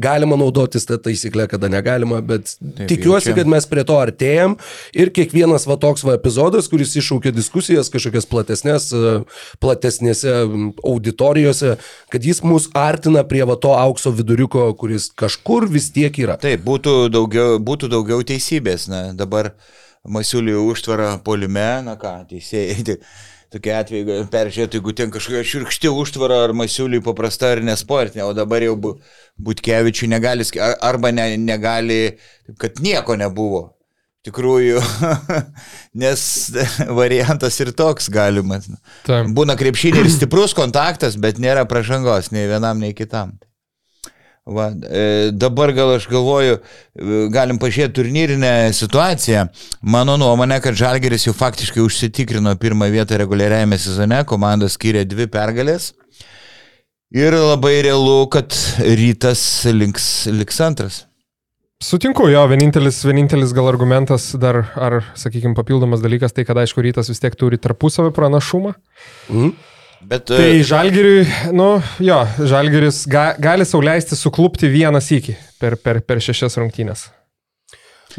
galima naudotis tą taisyklę, kada negalima, bet Taip, tikiuosi, kad mes prie to artėjam ir kiekvienas va toks va epizodas, kuris iššaukia diskusijas kažkokias platesnės, platesnėse auditorijose, kad jis mus artina prie va to aukso viduriuko, kuris kažkur vis tiek yra. Taip, būtų daugiau, būtų daugiau teisybės. Na, dabar Masiuliui užtvara polime, na ką, teisėjai. Tokie atvejai peržiūrėtų, jeigu ten kažkokia širkšti užtvara ar masiuliui paprasta ar nesportinė, o dabar jau bu- Butkevičiui negali, arba ne, negali, kad nieko nebuvo. Tikrųjų, nes variantas ir toks galimas. Taip. Būna krepšinė ir stiprus kontaktas, bet nėra pražangos nei vienam, nei kitam. Va, e, dabar gal aš galvoju, e, galim pažiūrėti turnyrinę situaciją. Mano nuomonė, kad Žalgeris jau faktiškai užsitikrino pirmą vietą reguliariajame sezone, komanda skiria dvi pergalės. Ir labai realu, kad rytas links, liks antras. Sutinku, jo, vienintelis, vienintelis gal argumentas dar, ar, sakykime, papildomas dalykas, tai kad aišku, rytas vis tiek turi tarpusavio pranašumą. Mhm. Bet Tai e, žalgiriui, nu, jo, žalgiris ga, gali sauliaisti suklupti vieną sykį per, per, per šešias rungtynės.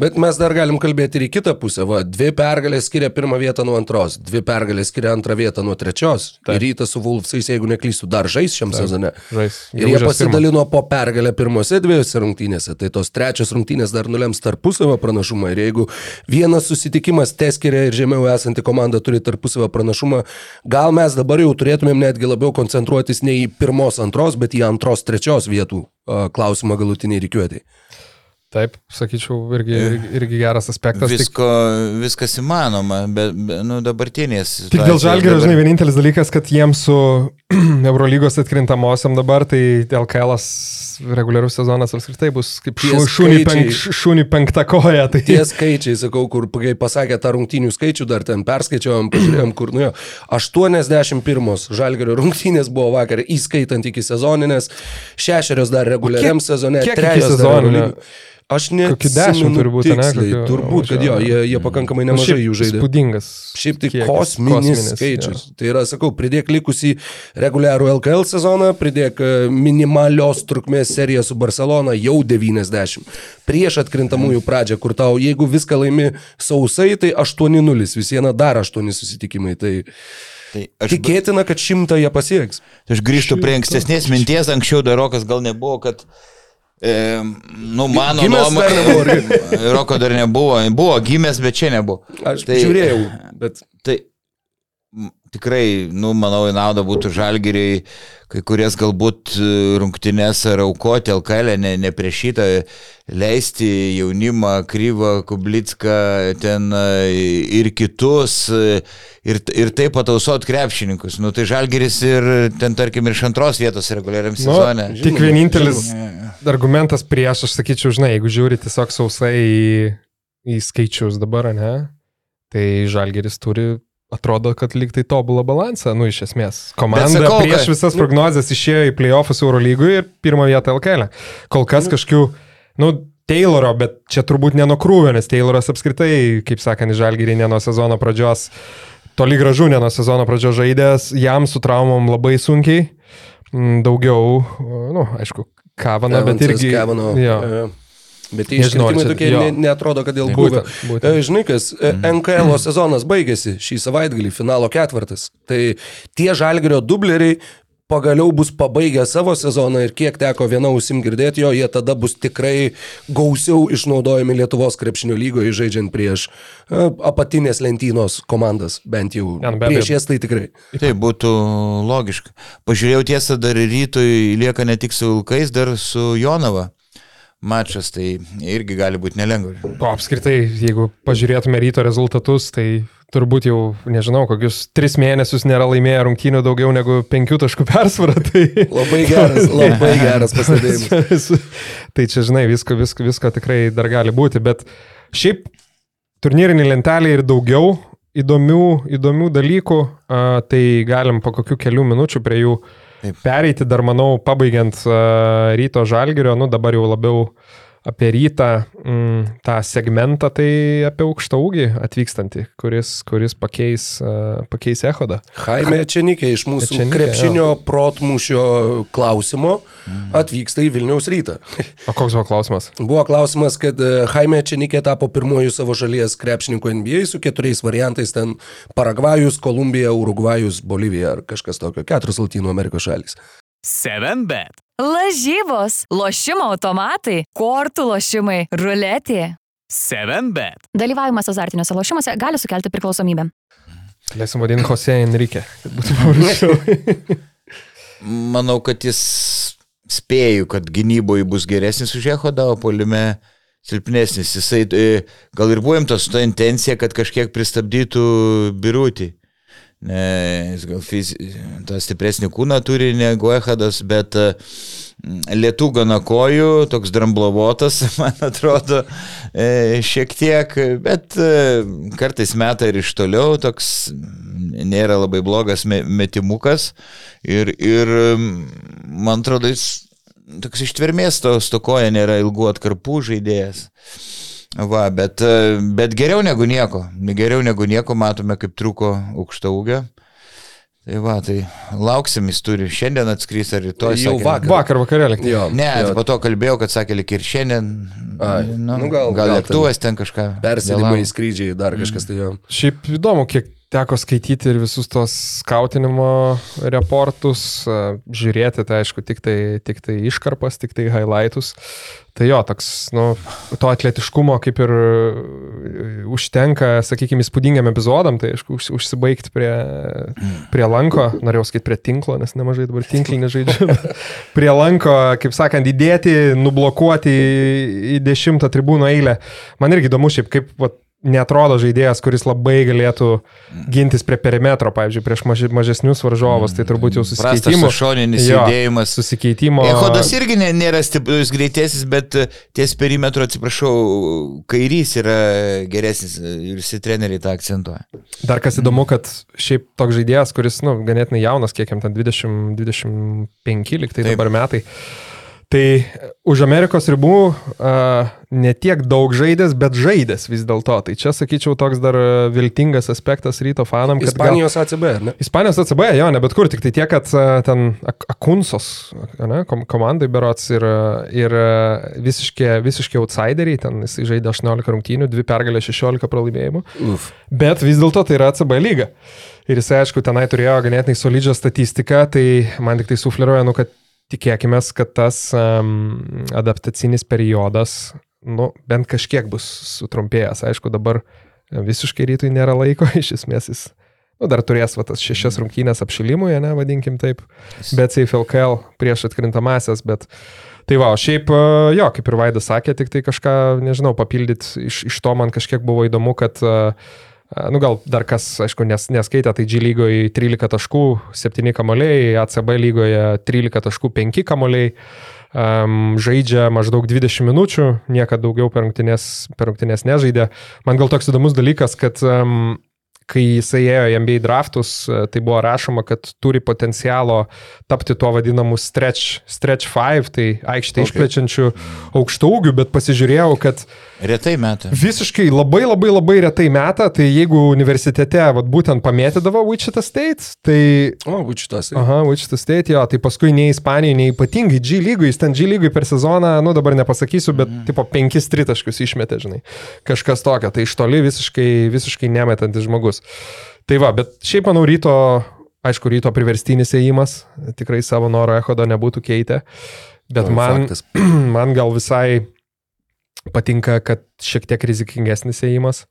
Bet mes dar galim kalbėti ir į kitą pusę. Va, dvi pergalės skiria pirmą vietą nuo antros, dvi pergalės skiria antrą vietą nuo trečios. Tai rytas su Vulfsais, jeigu neklystu, dar žais šiam Taip. sezone. Žais. Ir jie pasidalino po pergalę pirmose dviejose rungtynėse, tai tos trečios rungtynės dar nulems tarpusavio pranašumą. Ir jeigu vienas susitikimas teskiria ir žemiau esanti komanda turi tarpusavio pranašumą, gal mes dabar jau turėtumėm netgi labiau koncentruotis ne į pirmos, antros, bet į antros, trečios vietų klausimą galutiniai reikiuotai. Taip, sakyčiau, irgi, irgi, geras aspektas. Tik, visko, viskas įmanoma, bet, bet nu, dabartinės. tik dėl žalgirio, dabar- žinai, vienintelis dalykas, kad jiems su Eurolygos atkrintamosiam dabar, tai LKL reguliarus sezonas apskritai bus kaip šūni, skaičiai- penk, šūni penkta koja. Tai Tie skaičiai, sakau, kur pasakė tą rungtynių skaičių, dar ten perskaičiavom, pažiūrėjom, kur, nu jo, 81 žalgerio rungtynės buvo vakar, įskaitant iki sezoninės, šešerios dar reguliariam kiek- sezone, kiek iki Aš ne. Kokių dešimt turi būti, ne? Kokių- turbūt, kad jo, jie, jie pakankamai Nu, nemažai jų žaidė. Spūdingas. Šiaip tai kiekis, kosminis skaičius. Tai yra, sakau, pridėk likusį reguliarų LKL sezoną, pridėk e, minimalios trukmės seriją su Barcelona jau 90. Prieš atkrintamųjų pradžią, kur tau, jeigu viską laimi sausai, tai 8-0, vis viena dar 8 susitikimai. Tai Tai aš, tikėtina, kad šimtą jie pasieks. aš grįžtu prie ankstesnės minties, anksčiau dar rokas gal nebuvo, kad E, nu, mano Gimęs dar Roko dar nebuvo. Buvo gimęs, bet čia nebuvo. Aš tai, žiūrėjau, bet Tai tikrai, nu, manau, į naudą būtų žalgeriai, kai kurias galbūt e, rungtynės ar aukoti LKL, ne, ne prieš šitą, leisti jaunimą, Kryvą, Kublicką, ten e, ir kitus, e, ir, ir taip patausot krepšininkus. Nu, tai žalgeris ir ten, tarkim, ir iš antros vietos reguliariam Nu, sezone. tik vienintelis argumentas prieš, aš sakyčiau, žinai, jeigu žiūri tiesiog sausai į, į skaičius dabar, ne, tai Žalgeris turi, atrodo, kad lyg tai tobulą balansą, nu iš esmės. Komanda sakau, prieš visas prognozes išėjo į playoffus Euro lygui ir pirmą vietą LKL. Kol kas kažkokių, nu, Tayloro, bet čia turbūt ne nuo krūvio, nes Tayloras apskritai, kaip sakant, į Žalgerį ne nuo sezono pradžios, toli gražu ne nuo sezono pradžios žaidęs, jam su traumom labai sunkiai. Mm, Daugiau, nu, aišku, Kavana, bet Evansas, irgi... Kavanaugh, jo. e, Bet tie iškritimai tokie jo. ne, neatrodo, kad dėl. Būtent, būtent. E, Žinai, kas, e, NKL sezonas baigėsi šį savaitgalį, finalo ketvirtas. Tai tie žalgerio dubleriai pagaliau bus pabaigę savo sezoną ir kiek teko viena ausim girdėti jo, jie tada bus tikrai gausiau išnaudojami Lietuvos krepšinio lygoje žaidžiant prieš e, apatinės lentynos komandas, bent jau. Ne, nu, be prieš jas tai tikrai. Tai būtų logiška. Pažiūrėjau tiesą, dar rytoj lieka ne tik su Vilkais, dar su Jonava mačas, tai irgi gali būti nelengva. O apskritai, jeigu pažiūrėtume ryto rezultatus, tai turbūt jau, nežinau, kokius tris mėnesius nėra laimėję rungtynių daugiau negu penkių taškų persvarą. Tai... Labai geras, labai geras pastebėjimas. tai čia, žinai, visko, visko, visko tikrai dar gali būti, bet šiaip turnyrinį lentelį ir daugiau įdomių, įdomių dalykų, a, tai galim po kokių kelių minučių prie jų Taip. pereiti, dar manau, pabaigiant a, ryto žalgerio, nu dabar jau labiau apie rytą mm, tą segmentą, tai apie aukštą ūgį atvykstantį, kuris, kuris pakeis, a, pakeis Ehodą. Jaime Čenikė iš mūsų Ečenikė, krepšinio protmušio klausimo atvyksta į Vilniaus rytą. O koks buvo klausimas? Buvo klausimas, kad e, Jaime Čenikė tapo pirmoju savo šalies krepšininku NBA su keturiais variantais ten Paragvajus, Kolumbija, Urugvajus, Bolivija ar kažkas tokio. Keturios Latino Amerikos šalis. 7bet. Lažybos, lošimo automatai, kortų lošimai, ruletė. 7bet. Dalyvavimas azartiniuose lošimuose gali sukelti priklausomybę. Leisim vadinti Jose Enrique, kad būtų paprasčiau. Manau, kad jis spėju, kad gynyboje bus geresnis už Ehodą, o polime silpnesnis. Jisai e, gal ir buvom tos su ta intencija, kad kažkiek pristabdytų birutį. Jis gal fizi, tą stipresnį kūną turi negu Ehadas, bet e, lietų gana kojų, toks dramblovotas, man atrodo, e, šiek tiek, bet e, kartais meta ir iš toliau, toks nėra labai blogas me- metimukas ir, ir man atrodo, jis toks ištvermės to stokoja, nėra ilgų atkarpų žaidėjas. Va, bet, e, bet geriau negu nieko. Geriau negu nieko matome, kaip truko aukšta ūgio. Tai va, tai lauksim, jis turi šiandien atskris ar rytoj. Jau sakė, vakar. Vakar vakarėlį. Jo, Ne, jo. tai po to kalbėjau, kad sakė, lik ir šiandien. Ai, nu, nu gal, gal- gal lėktuvas ten kažką. Persėdimai, vėlavo. skrydžiai, dar kažkas tai jo. Šiaip įdomu, kiek teko skaityti ir visus tos skautinimo reportus, žiūrėti, tai aišku, tik tai, tik tai iškarpas, tik tai highlightus. Tai jo, toks, nu, to atletiškumo kaip ir e, užtenka, sakykime, įspūdingiam epizodam, tai aišku, už, užsibaigti prie, prie lanko, norėjau sakyti prie tinklo, nes nemažai dabar tinklinį žaidžiu, prie lanko, kaip sakant, įdėti, nublokuoti į dešimtą tribūno eilę. Man irgi įdomu šiaip, kaip vat, netrodo žaidėjas, kuris labai galėtų gintis prie perimetro, pavyzdžiui, prieš mažesnius varžovus, tai turbūt jau Prastas susikeitimo. šoninis Jo, judėjimas. Susikeitimo. Ehodas irgi nė- nėra stiprus greitesnis, bet ties perimetro, atsiprašau, kairys yra geresnis ir visi treneriai tą akcentuoja. Dar kas įdomu, kad šiaip toks žaidėjas, kuris, nu, ganėtinai jaunas, kiek jam ten 20, 25 liktai Taip. dabar metai. Tai už Amerikos ribų uh, netiek daug žaidęs, bet žaidęs vis dėlto. Tai čia, sakyčiau, toks dar e, viltingas aspektas ryto fanam. kad gal- Ispanijos ACB, ne? Ispanijos ACB, jo, ne bet kur, tik tai tiek, kad a, ten Ak- Akunsos ne, kom komandai berots ir, ir visiškai, visiškai outsideriai, ten jis žaidė 18 rungtynių, 2 pergalės, 16 pralaimėjimų. Uf. Bet vis dėlto tai yra ACB lyga. Ir jis, aišku, tenai turėjo ganėtinai solidžią statistiką, tai man tik tai sufleruoja, nu, kad tikėkime, kad tas um, adaptacinis periodas, nu, bent kažkiek bus sutrumpėjęs. Aišku, dabar visiškai rytui nėra laiko, iš esmės jis, nu, dar turės va, tas šešias rungtynės apšilimui, ne, vadinkim taip, bet Safe LKL prieš atkrintamasias, bet Tai va, o šiaip, e, jo, kaip ir Vaidas sakė, tik tai kažką, nežinau, papildyti iš, iš to man kažkiek buvo įdomu, kad, e, nu gal dar kas, aišku, nes, neskaitė, tai G lygoje 13 taškų, 7 kamoliai, ACB lygoje 13 taškų, 5 kamoliai, um, žaidžia maždaug 20 minučių, niekada daugiau per rungtynės, per rungtynės nežaidė. Man gal toks įdomus dalykas, kad um, kai jisai ėjo į NBA draftus, e, tai buvo rašoma, kad turi potencialo tapti tuo vadinamu stretch, stretch five, tai aikštė okay. išplečiančių aukštų ūgių, bet pasižiūrėjau, kad Retai metai. visiškai labai labai labai retai metą, tai jeigu universitete vat, būtent pamėtydavo Wichita State, tai O, Wichitas. Aha, Wichita State, jo, tai paskui nei Ispanijoje, nei ypatingai G lygui, jis ten G lygui per sezoną, nu dabar nepasakysiu, bet mm. tipo penkis tritaškius išmetė, žinai. Kažkas tokio, tai iš toli visiškai, visiškai nemetantis žmogus. Tai va, bet šiaip manau ryto, aišku, ryto priverstinis ėjimas, tikrai savo noro echodo nebūtų keitę, bet O, man, faktas. man gal visai patinka, kad šiek tiek rizikingesnis ėjimas.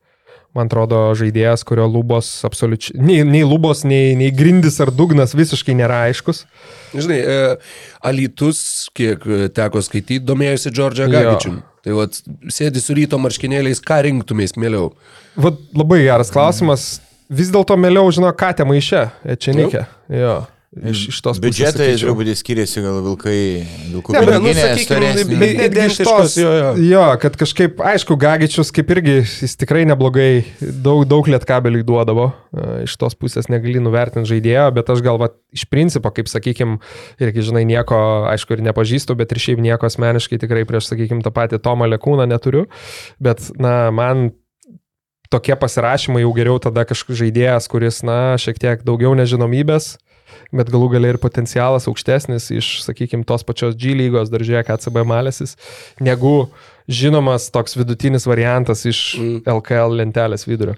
Man atrodo, žaidėjas, kurio lubos absoliučiai, nei, nei lubos, nei, nei grindis ar dugnas visiškai nėra aiškus. Žinai, e, Alitus, kiek e, teko skaityti, domėjosi Džordžą Jo. Tai vat, sėdi su ryto marškinėliais, ką rinktumės mieliau. Vat labai geras klausimas. Vis dėlto mėliau žino, ką te maišė, Ečenikė. Jo. Iš, iš tos Biudžetai truputį skiriasi, gal vilkai, vilkų Ne, nu, piniginė sakykim, storesnė. bet- Netgi iš Identiškos, tos, jo, jo. jo, kad kažkaip, aišku, Gagičius kaip irgi, jis tikrai neblogai, daug, daug lietkabelių duodavo, e, iš tos pusės negali nuvertinti žaidėjo, bet aš gal, va, iš principo, kaip sakykim, irgi, žinai, nieko, aišku, ir nepažįstu, bet ir šiaip nieko asmeniškai tikrai prieš, sakykim, tą patį Tomą Lekūną neturiu, bet, na, man tokie pasirašymai jau geriau tada kažkoks žaidėjas, kuris, na, šiek tiek daugiau nežinomybės, bet galų galia ir potencialas aukštesnis iš, sakykime, tos pačios G lygos, dar žiūrėk, ACB malėsis, negu žinomas toks vidutinis variantas iš Mm. LKL lentelės vidurio.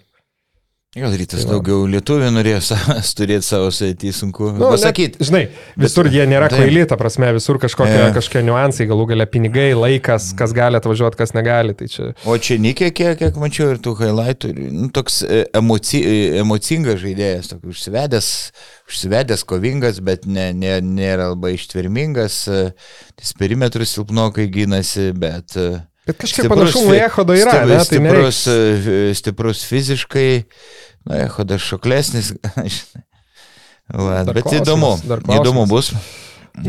Gal rytas Tai va. daugiau lietuvių norėjo sa- turėti savo sėtį, sunku Nu, pasakyti. žinai, visur jie nėra Taip. kvaili, ta prasme, visur kažkokie, Jo. kažkokie niuansai, galų galia pinigai, laikas, kas gali atvažiuoti, kas negali. Tai čia O čia Nikė, kiek, kiek mačiau ir tų highlightų, nu, toks e, emoci, e, emocingas žaidėjas, toks užsivedęs, užsivedęs, kovingas, bet ne, ne, nėra labai ištvermingas, e, ties perimetrus silpnokai gynasi, bet... e, Bet kažkiek panašumų į Echodą yra, ne? Tai nereiks- stiprus, e, stiprus fiziškai, na, Echodas šoklesnis. žinai. Bet klausimas, įdomu, klausimas. įdomu bus.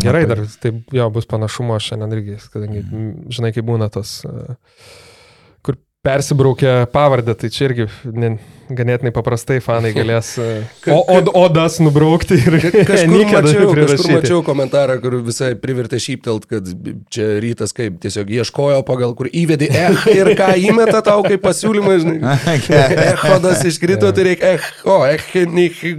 Gerai, dar taip, jo, bus panašumo šiandien irgi, kadangi, m, žinai, kaip būna tas, kur persibraukia pavardę, tai čia irgi ne, ganėtinai paprastai fanai galės e, o, od, odas nubraukti ir Kažkur mačiau, kažkur mačiau komentarą, kur visai privertė šyptelt, kad čia rytas kaip tiesiog ieškojo pagal, kur įvedė eh ir ką įmeta tau kaip pasiūlymą, žinai. Echodas iškrito, tai reikia eh, o, eh,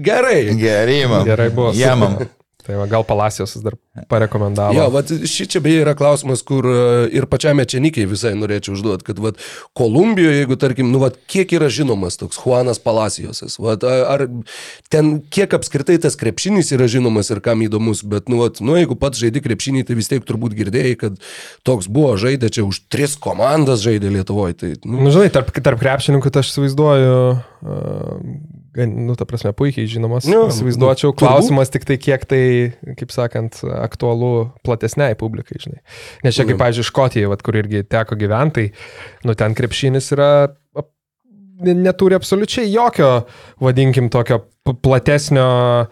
gerai. Gerai, man. Gerai buvo. Jamam. Tai va, gal Palacijos dar parekomendavo. Jo, vat, ši čia beje yra klausimas, kur e, ir pačiame Čenikiai visai norėčiau užduoti, kad vat, Kolumbijoje, jeigu tarkim, nu, vat, kiek yra žinomas toks Juanas Palacijosas, vat, a- ar ten kiek apskritai tas krepšinis yra žinomas ir kam įdomus, bet, nu, vat, nu jeigu pats žaidži krepšinį, tai vis tiek turbūt girdėjai, kad toks buvo žaidė čia už tris komandas žaidė Lietuvoje. Tai, nu, Nu, žinai, tarp, tarp krepšininkų tai aš įsivaizduoju, uh, nu, ta prasme, puikiai žinomas. Įsivaizduočiau, nu, turbūt. klausimas tik tai, kiek tai, kaip sakant, aktualu platesniai publikai, žinai. Nes čia, kaip, Jo. pavyzdžiui, Škotijoje, vat, kur irgi teko gyventai, nu, ten krepšinis yra neturi absoliučiai jokio, vadinkim, tokio platesnio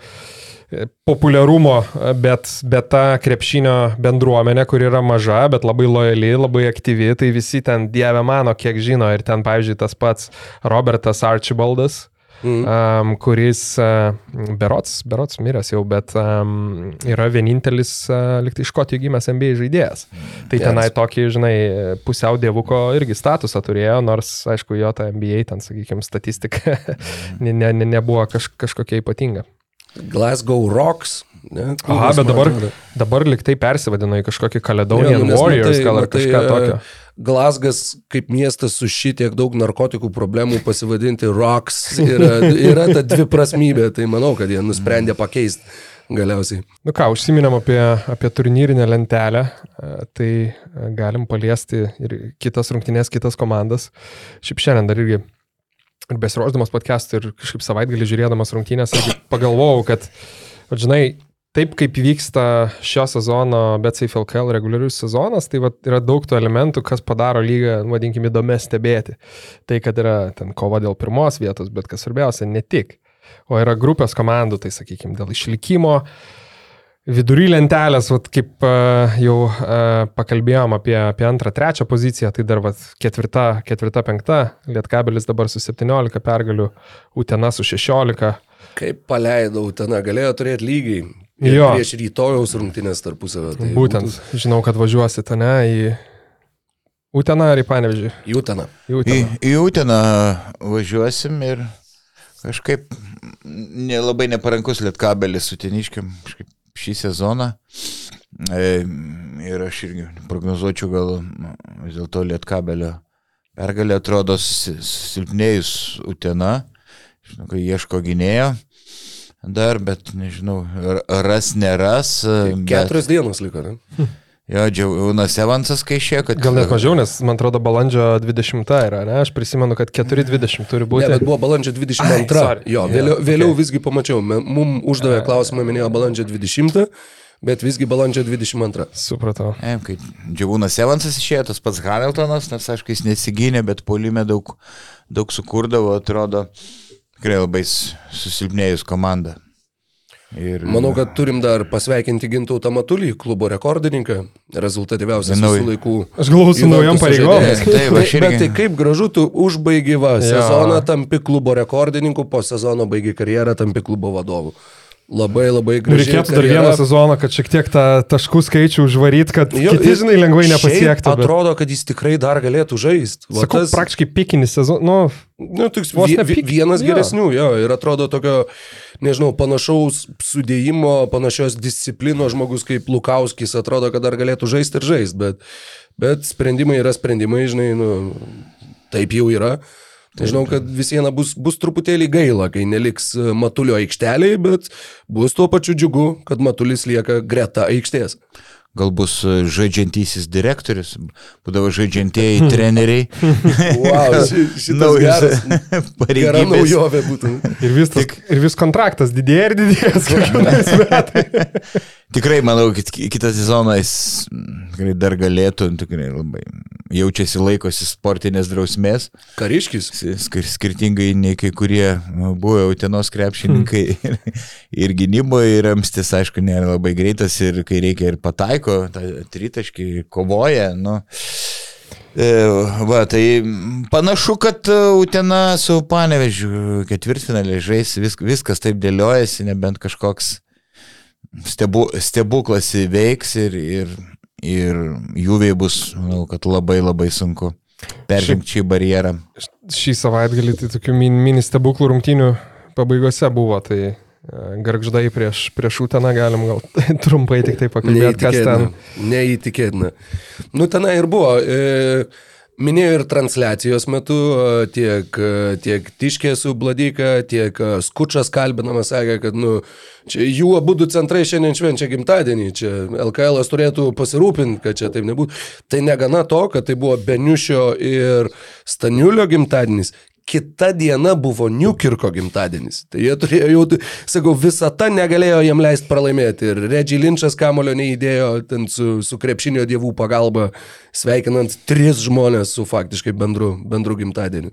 e, populiarumo, bet, bet ta krepšinio bendruomenė, kur yra maža, bet labai lojali, labai aktyvi, tai visi ten dieve mano, kiek žino. Ir ten, pavyzdžiui, tas pats Robertas Archibaldas, um, kuris uh, berots, berots miręs jau, bet um, yra vienintelis uh, liktai iš Škotijų gimęs NBA žaidėjas. Tai Geras. tenai tokį, žinai, pusiau dievuko irgi statusą turėjo, nors, aišku, jo ta NBA, ten, sakykime, statistika ne, ne, ne, nebuvo kaž, kažkokia ypatinga. Glasgow Rocks. Ne, Aha, bet dabar, dabar liktai persivadino į kažkokį Jo, Caledonian nu, nes Warriors matai- gal ar matai, kažką e, tokio. Glasgas kaip miestas su šitiek daug narkotikų problemų pasivadinti Rocks yra, yra ta dviprasmybė, tai manau, kad jie nusprendė pakeisti galiausiai. Nu ką, užsiminėm apie, apie turnyrinę lentelę, e, tai e, galim paliesti ir kitas rungtynės, kitas komandas. Šiaip šiandien dar irgi ir besiruošdamas podcast'ui ir kažkaip savaitgalį žiūrėdamas rungtynės, pagalvojau, kad, žinai, taip kaip vyksta šio sezono BCF LKL reguliarius sezonas, tai vat, yra daug tų elementų, kas padaro lygą, vadinkime, įdomi stebėti. Tai, kad yra ten kova dėl pirmos vietos, bet kas svarbiausia, ne tik. O yra grupės komandų, tai sakykime, dėl išlikimo, Vidury lentelės, vat, kaip uh, jau uh, pakalbėjom apie, apie antrą, trečią poziciją, tai dar vat, ketvirta, ketvirta, penkta, Lietkabelis dabar su 17 pergalių, Utena su 16. Kaip paleidau ten, galėjo turėti lygiai. Jo. Prieš rytojaus rungtynės tarpusavio. Tai Būtent, žinau, kad važiuosite, ne, į Uteną ar į Panevežį. Į Į, Uteną. į Uteną važiuosim ir kažkaip nelabai neparankus lietkabelis suteniškiam kažkaip šį sezoną. E, ir aš irgi prognozuočiau gal vis dėlto lietkabelio pergalė atrodo si- silpnėjus Utena. Žinau, kad ieško gynėjo dar, bet nežinau, ar- ras, neras. bet- Keturios dienos liko, ne? Jo, Džiaunas Evansas kai išėjo, kad... Gal net mažiau, nes man atrodo balandžio 20 yra, ne? Aš prisimenu, kad 4.20 turi Ne, būti. bet buvo balandžio 22. Ai, jo, vėliau, vėliau visgi pamačiau. Mum uždavė klausimą, minėjo balandžio 20, bet visgi balandžio 22. Supratau. Ne, kai Džiavūnas Evansas išėjo, tas pats Hamiltonas, nors aišku, jis nesigynė, bet polime daug, daug sukurdavo, atrodo, tikrai labai susilpnėjus komanda. Ir, Manau, kad turim dar pasveikinti Gintautą Matulį, klubo rekordininką, rezultatyviausias visų laikų. Aš galvoju, su naujom pareigom. Taip, aš Bet irgi- tai kaip gražu, tu užbaigi va, sezoną, tampi klubo rekordininku, po sezono baigi karjerą, tampi klubo vadovu. Labai labai Nu, gražiai. Reikėtų dar vieną sezoną, kad šiek tiek tą taškų skaičių užvaryt, kad jo, kiti, jis žinai, lengvai nepasiektų. Bet, Atrodo, kad jis tikrai dar galėtų žaisti. sakau, tas... praktiškai pikinis sezonas, nu, Nu, toks Vos ne pik- vienas jo. geresnių, jo, ir atrodo tokio, nežinau, panašaus sudėjimo, panašios disciplinos žmogus kaip Lukauskis, atrodo, kad dar galėtų žaisti ir žaisti, bet, bet sprendimai yra sprendimai, žinai, nu, taip jau yra. Žinau, kad vis viena bus, bus truputėlį gaila, kai neliks e, Matulio aikšteliai, bet bus tuo pačiu džiugu, kad Matulis lieka greta aikštės. Gal bus e, žaidžiantysis direktorius, būdavo žaidžiantieji treneriai. Wow, ši- gera pareigybės. naujovė būtų. ir vis, tas, ir vis kontraktas didėja ir didėja kiekvienais metais. Tikrai manau, kad ki- kitą sezoną jis mm, tikrai dar galėtų, tikrai labai jaučiasi laikosi sportinės drausmės, Kariškis. skir skirtingai nei kai kurie buvę Utenos krepšininkai. Ir, ir gynyboje ir amstis, aišku, nėra labai greitas ir kai reikia ir pataiko, tą tritaškį kovoja. Nu. E, Va, tai panašu, kad Utena su Panevežiu ketvirtfinalį žais, vis, viskas taip dėliojasi, nebent kažkoks stebu, stebuklas įveiks ir, ir, ir jųviai bus, manau, kad labai labai sunku peržengti šį barjerą. Šį savaitgalį tai tokių min- mini stebuklų rungtynių pabaigose buvo, tai e, garždai prieš, prieš Uteną galim gal trumpai tik tai pakalbėti, kas ten. Neįtikėtina. Nu, tenai ir buvo. E, minėjau ir transliacijos metu e, tiek, e, tiek Tiškė su Bladyka, tiek Skučas kalbinamas sakė, kad nu, čia jų abu du centrai šiandien švenčia gimtadienį. Čia LKL turėtų pasirūpinti, kad čia taip nebūtų. Tai negana to, kad tai buvo Beniušio ir Staniulio gimtadienis. Kita diena buvo Newkirko gimtadienis. Tai jie turėjo jau, sakau, visą tą negalėjo jam leisti pralaimėti. Ir Reggie Lynchas kamulio neįdėjo ten su, su krepšinio dievų pagalba, sveikinant tris žmonės su faktiškai bendru, bendru gimtadieniu.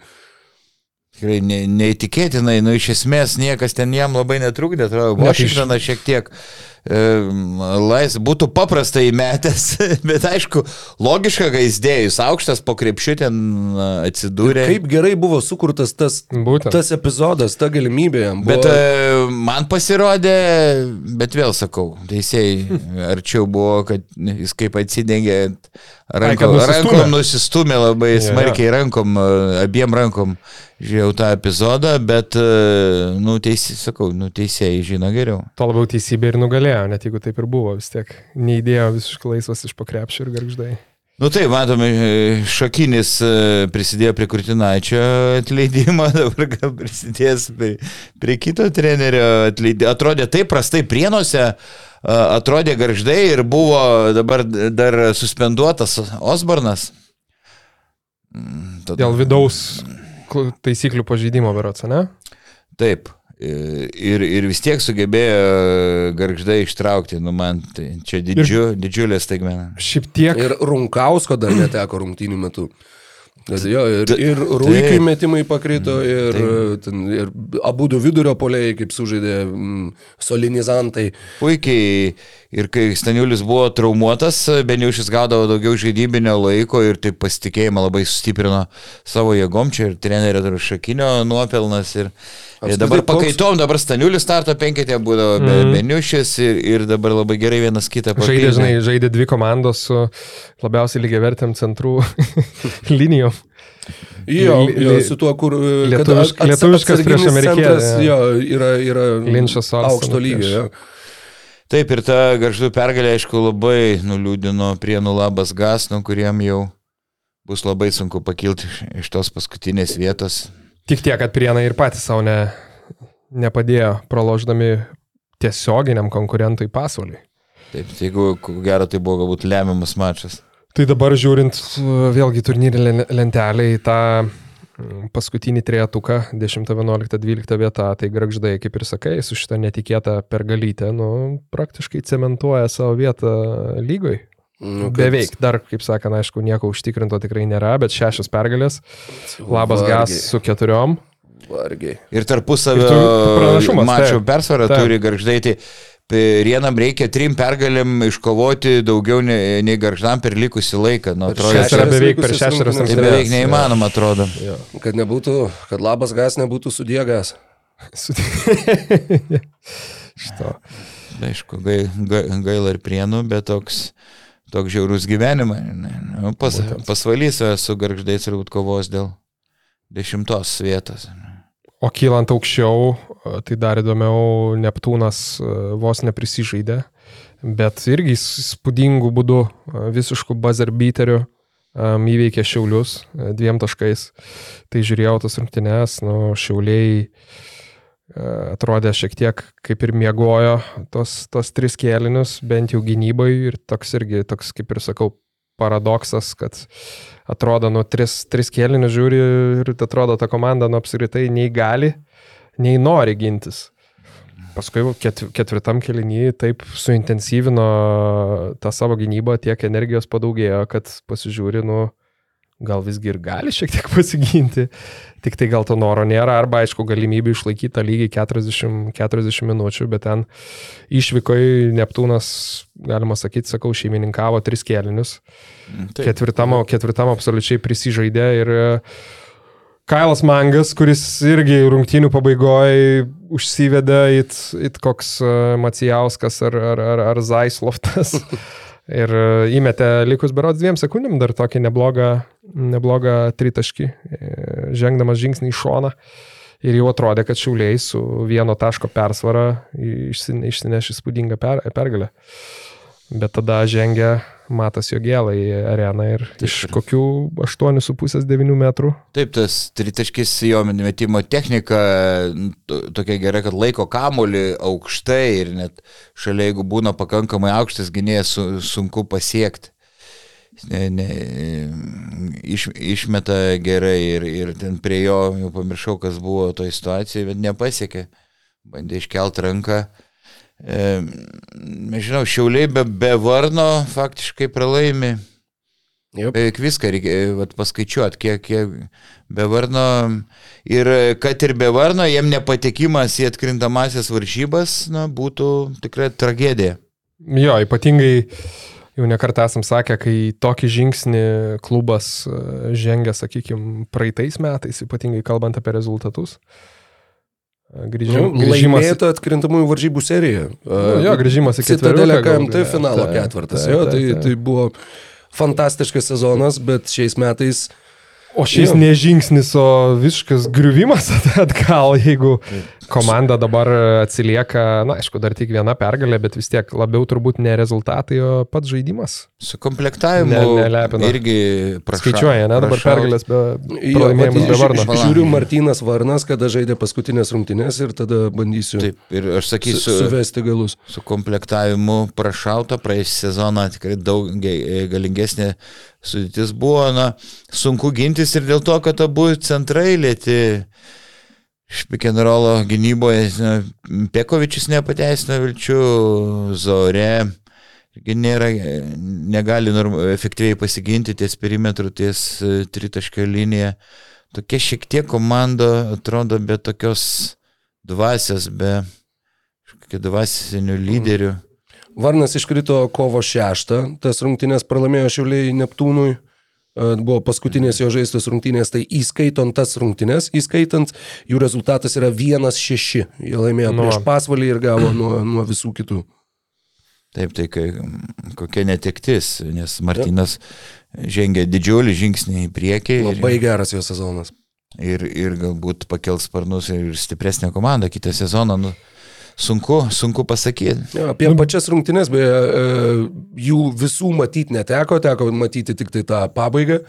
Tikrai ne, neįtikėtinai, nu iš esmės niekas ten jam labai netrukdė, atrodo, Washingtonas šiek tiek lais, būtų paprastai įmetęs, bet aišku, logiška, kai jis dėjus aukštas po krepšiu ten e, atsidūrė. Kaip gerai buvo sukurtas tas, Būtent. tas epizodas, ta galimybė. Buvo, Bet e, man pasirodė, bet vėl sakau, teisėjai arčiau buvo, kad jis kaip atsidengė Ai, kad rankom, rankom nusistumė labai jo. smarkiai rankom, e, abiem rankom žiūrėjau tą epizodą, bet, e, nu, teisėjai, sakau, nu, teisėjai žino geriau. To labiau teisybė ir nugalėjo, net jeigu taip ir buvo, vis tiek neįdėjo visiškai laisvas iš pakrepšio ir garždai. Nu tai, matome, e, Šakinis e, prisidėjo prie Kurtinaičio atleidimo, dabar gal prisidės prie, prie kito trenerio atleidimo. Atrodė taip prastai prienuose, a, atrodė garždai ir buvo dabar dar suspenduotas Osbornas. Mm, tada- Dėl vidaus kl- taisyklių pažeidimo berots, ne? Taip. Ir, ir vis tiek sugebėjo garždai ištraukti, nu man tai čia didžiu, didžiulė staigmena. Šiaip tiek. Ir Runkausko dar neteko rungtynių metu. Nes jo, ir, ir Rūkiai metimai pakrito, ir, ten, ir abu du vidurio poliai, kaip sužaidė mm, solinizantai. Puikiai ir kai Staniulis buvo traumuotas, Beniušis gaudavo daugiau žaidybinio laiko ir taip pasitikėjimą labai sustiprino savo jėgom, čia ir trenerio šakinio nuopelnas. Ir, ir dabar pakaitom, dabar Staniulis starto penketė būdavo be Mhm. Beniušis ir, ir dabar labai gerai vienas kitą Žaidė, papildė. žinai, žaidė dvi komandos su labiausiai lygiavertėm centrų linijom. Jo, jo su tuo, kur kad Lietuvišk- ats- lietuviškas prieš centras, Jo, yra, yra Linčas aukšto lygio. Taip ir ta garždų pergalė, aišku, labai nuliūdino prienų labas gas, nuo kuriem jau bus labai sunku pakilti iš, iš tos paskutinės vietos. Tik tiek, kad prienai ir patys savo ne, nepadėjo, praloždami tiesioginiam konkurentui pasauliui. Taip, tai jeigu ko gero tai buvo galbūt lemiamas mačas. Tai dabar žiūrint vėlgi turnyrį lentelę į tą mm, paskutinį trejetuką, 10, 11, 12 vieta, tai grakždai, kaip ir sakai, su šitą netikėtą pergalytę, nu, praktiškai cementuoja savo vietą lygoj. Nu, kad- Beveik, dar, kaip sakant, aišku, nieko užtikrinto tikrai nėra, bet šešios pergalės, labas gas Vargiai, su keturiom. Vargiai. Ir tarpusavio mačio persvarą turi garždai. Tai Rienam reikia trim pergalėm iškovoti daugiau nei, nei garždam per likusį laiką. Nu, atrodo, Šis yra beveik per rungtynes. tai beveik neįmanoma, atrodo. Jo. Kad nebūtų, kad labas gas nebūtų sudėgas. Su- Šito. Aišku, gai, gai, gaila ir prienų, bet toks, toks žiaurus gyvenimas. Nu, pas, pasvalysiu su garždais turbūt kovos dėl dešimtos vietos. O kylant aukščiau, tai dar įdomiau, Neptūnas e, vos neprisižaidė, bet irgi spūdingų būdų, e, visiškų buzzerbeaterių um, įveikė Šiaulius e, dviem taškais. Tai žiūrėjau tas rungtynes, nu, Šiauliai e, atrodė šiek tiek kaip ir miegojo tos, tos tris kėlinius, bent jau gynybai ir toks irgi, toks kaip ir sakau, paradoksas, kad atrodo, nu, tris, tris kėlinius žiūri ir atrodo, ta komanda, nu, apskritai nei gali, nei nori gintis. Paskui ket, ketvirtam kelinyje taip suintensyvino tą savo gynybą, tiek energijos padaugėjo, kad pasižiūri, nu, gal visgi ir gali šiek tiek pasiginti, tik tai gal to noro nėra, arba aišku galimybė išlaikyti tą lygį 40, 40 minučių, bet ten išvykoje Neptūnas, galima sakyti, sakau, šeimininkavo tris kėlinius. Taip. Ketvirtam, ketvirtam absoliučiai prisižaidė ir e, Kailas Mangas, kuris irgi rungtynių pabaigoje užsivedė it, it koks e, Macijauskas ar, ar, ar, ar Zaisloftas. Ir e, įmetė likus berods dviem sekundėm dar tokį neblogą, neblogą tritaškį, e, žengdamas žingsnį į šoną. Ir jau atrodė, kad šiauliai su vieno taško persvara išsine- išsineš įspūdingą per, pergalę. Bet tada žengia Matas Jogėlą į areną ir iš kokių 8,5-9 metrų. Taip, tas tritaškis jo metimo technika tokia gera, kad laiko kamolį aukštai ir net šalia, jeigu būna pakankamai aukštas gynėjas, su, sunku pasiekti. Ne, ne, iš, išmeta gerai ir, ir ten prie jo, jau pamiršau, kas buvo toje situacijoje, bet nepasiekė. Bandė iškelt ranką. E, nežinau, šiauliai be, be varno faktiškai pralaimi. Beveik viską reikia vat, paskaičiuoti, kiek, kiek be varno. Ir kad ir be varno, jiem nepatekimas į atkrintamasis varžybas na, būtų tikrai tragedija. Jo, ypatingai jau nekartą esam sakę, kai tokį žingsnį klubas e, žengia, sakykime, praeitais metais, ypatingai kalbant apie rezultatus. E, Grįžim, Nu, grįžimas, Laimėta atkrintamųjų varžybų serija. Nu, jo, grįžimas į galų KMT gale. finalo Taip, ketvirtas. taip, Jo, taip, tai, tai buvo fantastiškas sezonas, bet šiais metais O šiais Jo. ne žingsnis, o visiškas griuvimas atgal, jeigu komanda dabar atsilieka, na, aišku, dar tik viena pergalė, bet vis tiek labiau turbūt ne rezultatai, o pats žaidimas. Su komplektavimu Ne- nelepina. irgi prašau. Skaičiuoja, ne, dabar pergalės be vat be varno. ži- Žiūriu Martynas Varnas, kada žaidė paskutinės rungtynės ir tada bandysiu Taip, ir aš su, sakysiu, suvesti galus. su komplektavimu prašauta, praėjusią sezoną tikrai daug ge- galingesnė sudėtis buvo, na, sunku gintis ir dėl to, kad abu centrai lėti iš pikenrolo gynyboje, Pekovičius nepateisino vilčių, Zore. irgi Nėra, negali norm, efektyviai pasiginti ties perimetru, ties e, tritaškio linija. Tokia šiek tiek komanda atrodo be tokios dvasios, be dvasinių lyderių. Varnas iškrito kovo 6, tas rungtynės pralaimėjo Šiauliai Neptūnui. E, Buvo paskutinės jo žaistos rungtynės, tai įskaitant tas rungtynės, įskaitant, jų rezultatas yra 1-6. Jie laimėjo Nu. prieš pasvalį ir gavo nuo, nuo visų kitų. Taip, tai kai, kokia netektis, nes Martinas žengė didžiulį žingsnį į priekį ir, Labai geras jo sezonas. ir, ir galbūt pakels sparnus ir stipresnė komanda kitą sezoną. Nu, sunku, sunku pasakyti. Jo, apie pačias rungtynės, beje, e, jų visų matyti neteko, teko matyti tik tai tą pabaigą.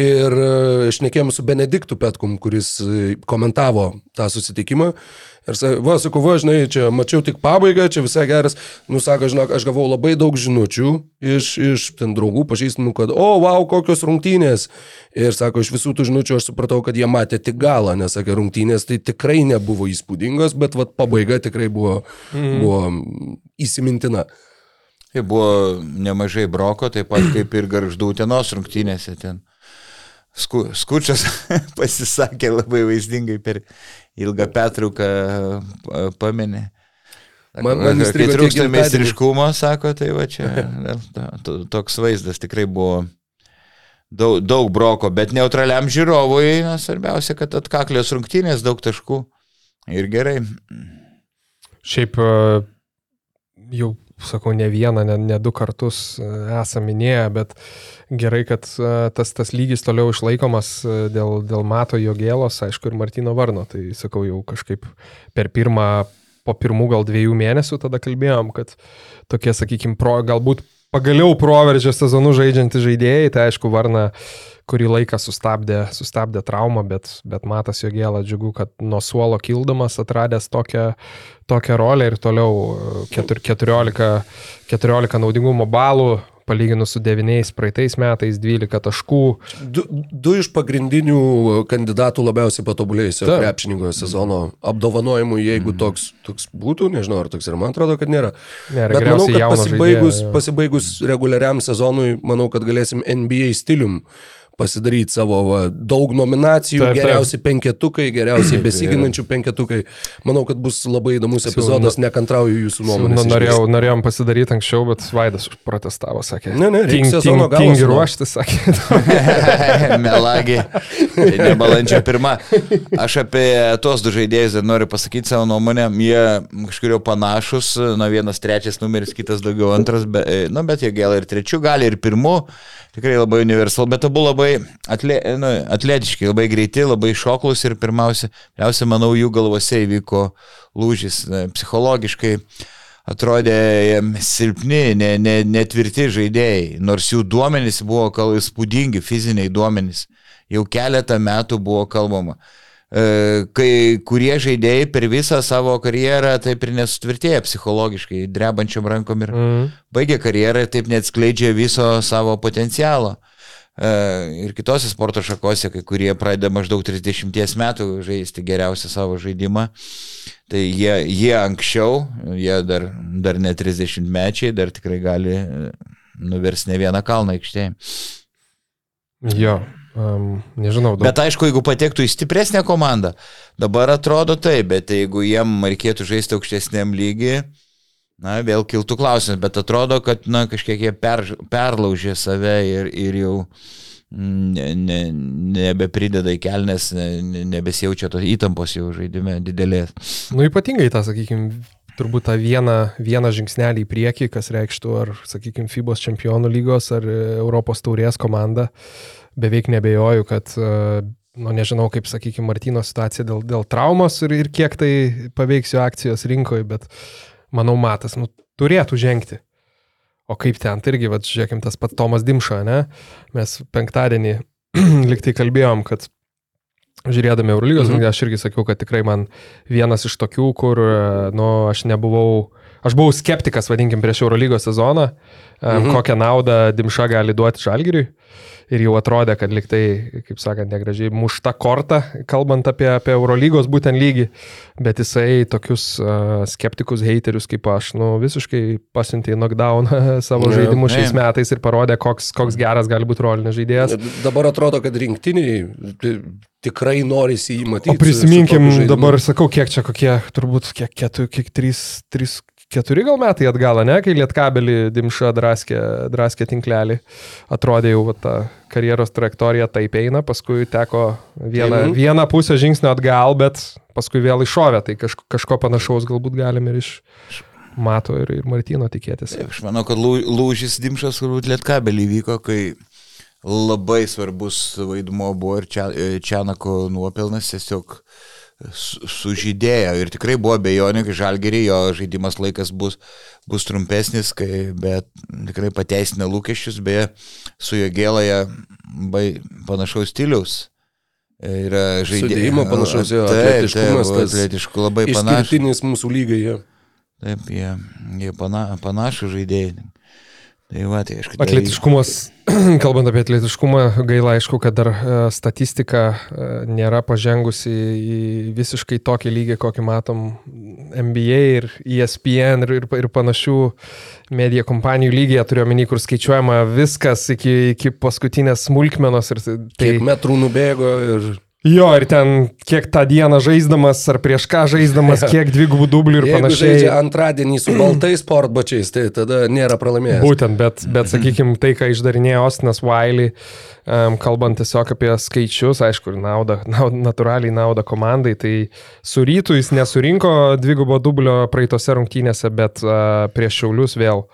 Ir e, šnekėjom su Benediktu Petkum, kuris e, komentavo tą susitikimą. Ir va, sakau, va, žinai, čia mačiau tik pabaigą, čia visai geras. Nusako, žinok, aš gavau labai daug žinučių iš, iš ten draugų pažįstamų, kad, o, wow, kokios rungtynės. Ir sako, iš visų tų žinučių aš supratau, kad jie matė tik galą, nes, sakė, rungtynės tai tikrai nebuvo įspūdingos, bet, va, pabaiga tikrai buvo, mm. buvo įsimintina. Tai buvo nemažai broko, taip pat kaip ir garždų tenos rungtynėse ten. Sku, skučias pasisakė labai vaizdingai per ilgą petruką paminė. Man- man kai trūksta meistriškumo, sako, tai va čia to- to- toks vaizdas tikrai buvo daug, daug broko, bet neutraliam žiūrovui, na, svarbiausia, kad atkaklios rungtynės, daug taškų ir gerai. Šiaip e, jau, sakau, ne vieną, ne, ne du kartus e, esame minėję, bet gerai, kad e, tas, tas lygis toliau išlaikomas e, dėl, dėl Mato Jogėlos, aišku, ir Martino Varno. Tai sakau, jau kažkaip per pirmą, po pirmų gal dviejų mėnesių tada kalbėjom, kad tokie, sakykime, pro, galbūt pagaliau proveržio sezonų žaidžiantys žaidėjai, tai aišku, Varna kurį laiką sustabdė, sustabdė traumą, bet, bet matas jo gėlą džiugu, kad nuo suolo kildamas atradęs tokią, tokią rolę ir toliau e, ketur, 14, 14 naudingumo balų, palyginus su 9 praeitais metais, 12 taškų. Du, du iš pagrindinių kandidatų labiausiai patobulėjusio krepšininko sezono apdovanojimų, jeigu toks, toks būtų, nežinau ar toks yra, man atrodo, kad nėra. Nėra, Bet manau, kad pasibaigus, žaidėjo, jo. pasibaigus reguliariam sezonui, manau, kad galėsim NBA stilium pasidaryti savo va, daug nominacijų, Taip, taip. geriausi penketukai, geriausiai besiginančių penketukai. Manau, kad bus labai įdomus epizodas, nekantrauju jūsų Nu, nuomonės. norėjau, norėjom pasidaryti anksčiau, bet Vaidas protestavo, sakė. Ne, ne, reiks ting, sezono galo tingi ruoštis, sakė. Melagi. Tai ne balandžio pirmą. Aš apie tuos du žaidėjus dar noriu pasakyti savo nuomonę. Jie kažkurio panašus, na vienas trečias numeris, kitas daugiau antras, be, nu, bet jie gal ir trečių, gali ir pirmų. Tikrai labai universal, bet abu labai atle, nu, atletiški, labai greiti, labai šoklus ir pirmiausia, pirmiausia, manau, jų galvose įvyko lūžis na, psichologiškai atrodė jiem silpni, ne, ne, netvirti žaidėjai, nors jų duomenys buvo įspūdingi, fiziniai duomenys. Jau keletą metų buvo kalbama. E, Kai kurie žaidėjai per visą savo karjerą taip ir nesutvirtėja psichologiškai, drebančiam rankom ir Mm. baigia karjerą ir taip neatskleidžia viso savo potencialo. E, Ir kitose sporto šakose, kai kurie pradeda maždaug 30 metų žaisti geriausią savo žaidimą, tai jie, jie anksčiau, jie dar, dar ne 30 mečiai, dar tikrai gali e, nuversti ne vieną kalną aikštėje. Jo, um, nežinau, daug. Bet aišku, jeigu patektų į stipresnę komandą, dabar atrodo taip, bet jeigu jiem reikėtų žaisti aukštesniam lygiui, na, vėl kiltų klausimas, bet atrodo, kad, na, kažkiek jie per, perlaužė save ir, ir jau ne, ne, nebeprideda į kelnes, ne, nebesijaučia tos įtampos jau žaidime didelės. Nu, ypatingai tą, sakykime, turbūt tą vieną, vieną žingsnelį į priekį, kas reikštų ar, sakykime, FIBOS čempionų lygos ar Europos taurės komanda. Beveik nebejoju, kad, e, nu nežinau, kaip, sakykime, Martino situacija dėl, dėl traumos ir, ir kiek tai paveiks jo akcijos rinkoje, bet manau, matas, nu, turėtų žengti. O kaip ten, tai irgi, va, žiūrėkim, tas pats Tomas Dimša, ne? Mes penktadienį liktai kalbėjom, kad žiūrėdami Eurolygos, mhm. aš irgi sakiau, kad tikrai man vienas iš tokių, kur, nu, aš nebuvau, aš buvau skeptikas, vadinkim, prieš Eurolygos sezoną, mhm. kokią naudą Dimša gali duoti Žalgiriui ir jau atrodė, kad liktai, kaip sakant, negražiai mušta korta, kalbant apie, apie Eurolygos būtent lygį, bet jisai tokius uh, skeptikus, haterius kaip aš, nu, visiškai pasiuntė į knockdown savo žaidimus šiais metais ir parodė, koks, koks geras gali būti rolinis žaidėjas. Dabar atrodo, kad rinktiniai tikrai norisi jį matyti. O prisiminkim dabar, sakau, kiek čia kokie, turbūt kiek, kiek, kiek trys, trys, keturi gal metai atgal, ne, kai lietkabelį Dimša draskė, draskė tinklelį, atrodė jau va, ta karjeros trajektorija taip eina, paskui teko vieną, mhm. vieną pusę žingsnio atgal, bet paskui vėl iššovė, tai kažko, kažko panašaus galbūt galim ir iš Mato ir, ir Martino tikėtis. Aš manau, kad lūžis Dimšas turbūt lietkabelį vyko, kai labai svarbus vaidmo buvo ir Čianako nuopelnas tiesiog uh, sužydėjo ir tikrai buvo bejonių, kai žalgerį jo žaidimas laikas bus, bus trumpesnis, kai, bet tikrai pateisina lūkesčius, beje, su jo gėloje panašaus stiliaus. Yra žaidimo panašaus, jo, atletiškumas, taip, atletiškų labai panašus. Išskirtinis mūsų lygai, jo. Taip, jie, jie pana, panašų žaidėjai. Tai va, tai aišku. Atletiškumas, kalbant apie atletiškumą, gaila aišku, kad dar e, statistika e, nėra pažengusi į visiškai tokį lygį, kokį matom NBA ir ESPN ir, ir, ir panašių medijų kompanijų lygiai, turiu omeny, kur skaičiuojama viskas iki, iki paskutinės smulkmenos. Ir tai... Kiek metrų nubėgo ir... Jo, ir ten kiek tą dieną žaisdamas, ar prieš ką žaisdamas, kiek dvigubų dublių ir Jeigu panašiai. Jeigu antradienį su baltais sportbačiais, tai tada nėra pralaimėjęs. Būtent, bet, bet sakykime, tai, ką išdarinėjo Ostinas Wiley, um, kalbant tiesiog apie skaičius, aišku, ir naudą, naudą, natūraliai naudą komandai, tai su rytu jis nesurinko dvigubo dublio praeitose rungtynėse, bet uh, prieš šiaulius vėl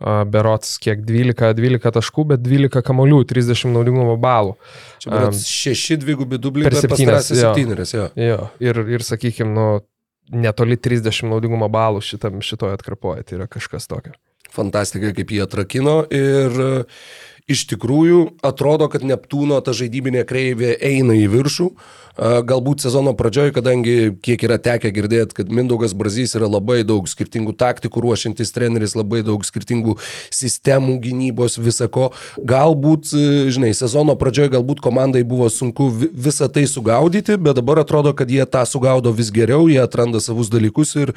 berots kiek 12, 12 taškų, bet 12 kamolių, 30 naudingumo balų. Čia berots 6 dvigubi dubliai per 7. Jo. jo. jo. Ir, ir sakykime, nu, netoli 30 naudingumo balų šitam, šitoje atkarpoje, tai yra kažkas tokio. Fantastika, kaip jie atrakino ir uh, iš tikrųjų atrodo, kad Neptūno ta žaidybinė kreivė eina į viršų. Galbūt sezono pradžioje, kadangi kiek yra tekę girdėti, kad Mindaugas Brazys yra labai daug skirtingų taktikų ruošiantis treneris, labai daug skirtingų sistemų gynybos, visako. Galbūt, žinai, sezono pradžioje galbūt komandai buvo sunku visą tai sugaudyti, bet dabar atrodo, kad jie tą sugaudo vis geriau, jie atranda savus dalykus ir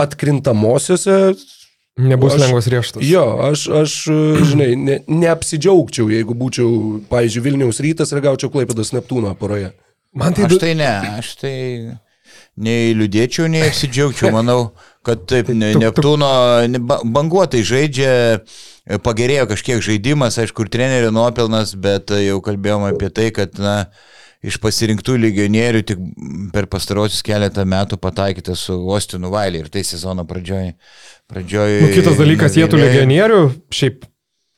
atkrintamosiose Nebus aš, lengvas rieštas. Jo, aš, aš žinai, ne, neapsidžiaugčiau, jeigu būčiau, pavyzdžiui, Vilniaus rytas ir gaučiau Klaipėdos Neptūno poroje. Man tai... Aš tai ne, aš tai nei liūdėčiau, nei apsidžiaugčiau. Manau, kad taip, ne, Neptūno banguotai žaidžia, pagerėjo kažkiek žaidimas, aišku, ir trenerio nuopelnas, bet jau kalbėjom apie tai, kad, na, iš pasirinktų legionierių tik per pastarosius keletą metų pataikyta su Ostinu Vailį ir tai sezono pradžioje Pradžioje. Nu, kitas dalykas, jie tų legionierių, šiaip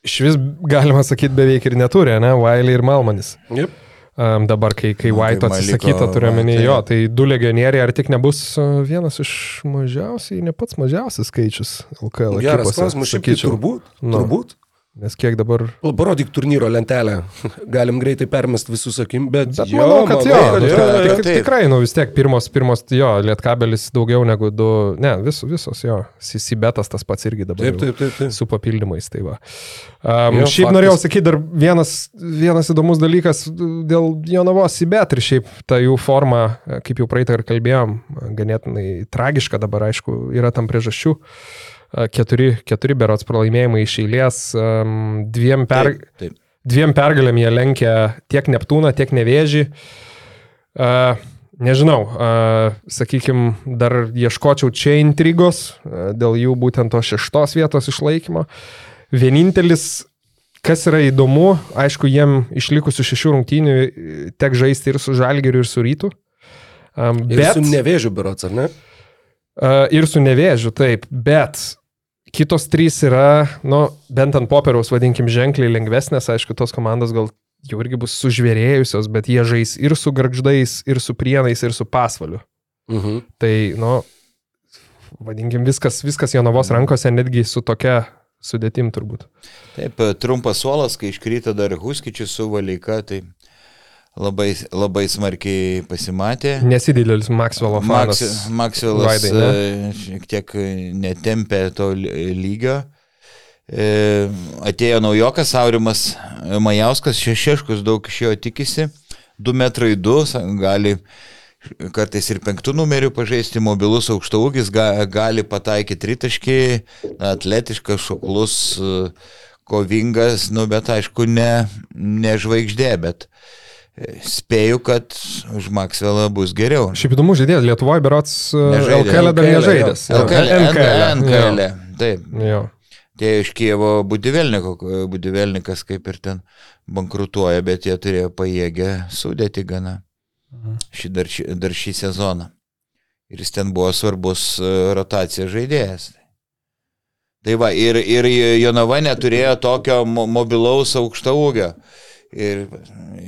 iš vis galima sakyti beveik ir neturi, ne? Wiley ir Malmanis. Yep. Um, dabar, kai, kai White atsisakyta, turiu omeny, jo, tai du legionieriai, ar tik nebus vienas iš mažiausiai, ne pats mažiausias skaičius LKL. Geras klausimas, šiaip tai turbūt. Nu. Turbūt. Nes kiek dabar... Parodyk turnyro lentelę. Galim greitai permest visus akim, bet... bet jo, manau, kad jo, jo, jo, jo tik, tikrai, nu vis tiek pirmos, pirmos, jo, lietkabelis daugiau negu du, ne, vis, visos, jo, Sibetas tas pats irgi dabar. Taip, taip, taip, taip. Su papildymais, tai va. Um, jo, šiaip faktis. norėjau sakyti dar vienas, vienas įdomus dalykas dėl Jonavos Sibet ir šiaip ta jų forma, kaip jau praeitą ir kalbėjom, ganėtinai tragiška dabar, aišku, yra tam priežasčių. Uh, keturi, keturi berots pralaimėjimai iš eilės, dviem per... Taip, taip. dviem pergalėm jie lenkia tiek Neptūną, tiek Nevėžį. Uh, nežinau, uh, sakykime, dar ieškočiau čia intrigos uh, dėl jų būtent to šeštos vietos išlaikymo. Vienintelis, kas yra įdomu, aišku, jiem išlikusių šešių rungtynių e, tek žaisti ir su Žalgiriu, ir su Rytu. Um, Ir bet... su nevėžiu biurots, ar ne? Ir su nevėžiu, taip, bet kitos trys yra, nu, bent ant popieriaus, vadinkim, ženkliai lengvesnės, aišku, tos komandos gal jau irgi bus sužvėrėjusios, bet jie žais ir su garždais, ir su prienais, ir su pasvaliu. Mhm. Tai, nu, vadinkim, viskas, viskas Jonavos rankose, netgi su tokia sudėtim turbūt. Taip, trumpas suolas, kai iškrito dar Huskičius su Valyka, tai labai, labai smarkiai pasimatė. Nesididelis Maxwell fanas. Maks, Vaidai, ne? e, šiek tiek netempė to ly- lygio. E, atėjo naujokas Aurimas Majauskas, šešiškus daug iš jo tikisi, 2 metrai 2, gali kartais ir penktų numerių pažaisti, mobilus aukštaūgis, ga, gali pataikyti tritaškį, atletiškas, šoklus, e, kovingas, nu, bet aišku, ne, ne žvaigždė, bet e, spėju, kad už Maxwellą bus geriau. Šiaip įdomu žaidėjas, Lietuvoje berots. LKL dar LKL, nežaidęs. jo. NKL, NKL, NKL, taip. jo. Tie iš Kievo Budivelniko, Budivelnikas kaip ir ten bankrutuoja, bet jie turėjo pajėgę sudėti gana šį dar, šį, dar šį sezoną. Ir jis ten buvo svarbus e, rotacija žaidėjas. Tai va, ir, ir Jonava neturėjo tokio mo- mobilaus aukšta ūgio. Ir,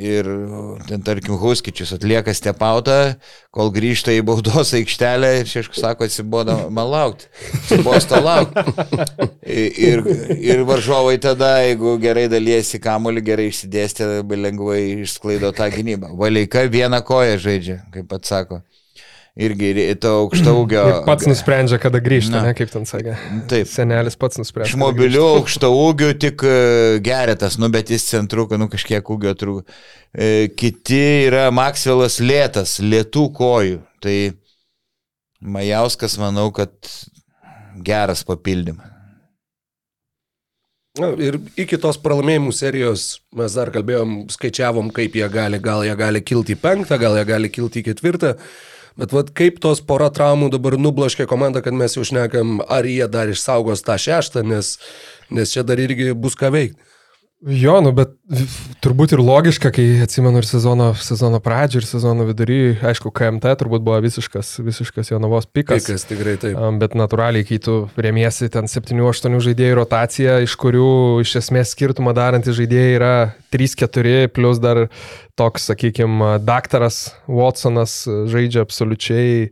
ir ten, tarkim, Huskičius atlieka stepautą, kol grįžta į baudos aikštelę ir šeškus sako, atsibodo man laukti. Atsibosto laukti. Ir, ir varžovai tada, jeigu gerai dalyjasi kamolį, gerai išsidėstė, labai lengvai išsklaido tą gynybą. Valeika vieną koją žaidžia, kaip pats sako. Irgi ir to aukšta ūgio. Ir pats nusprendžia, kada grįžti, Na. ne, kaip ten sakė. Taip. Senelis pats nusprendžia. Iš mobilių aukšta ūgių tik e, geretas, nu bet jis centruką, nu kažkiek ūgio trūko. E, kiti yra Maxwellas lėtas, lietų kojų. Tai Majauskas, manau, kad geras papildymas. Na, ir iki tos pralaimėjimų serijos mes dar kalbėjom, skaičiavom, kaip jie gali, gal jie gali kilti į penktą, gal jie gali kilti į ketvirtą. Bet vat, kaip tos pora traumų dabar nublaškė komandą, kad mes jau šnekam, ar jie dar išsaugos tą šeštą, nes, nes čia dar irgi bus ką veikti. Jo, nu, bet turbūt ir logiška, kai atsimenu ir sezono, sezono pradžią, ir sezono vidury, aišku, KMT turbūt buvo visiškas, visiškas Jonavos pikas. Pikas tikrai taip. Bet natūraliai, kai tu remiesi ten 7-8 žaidėjų rotaciją, iš kurių iš esmės skirtumą darantys žaidėjai yra 3-4, plus dar toks, sakykime, daktaras Watsonas žaidžia absoliučiai,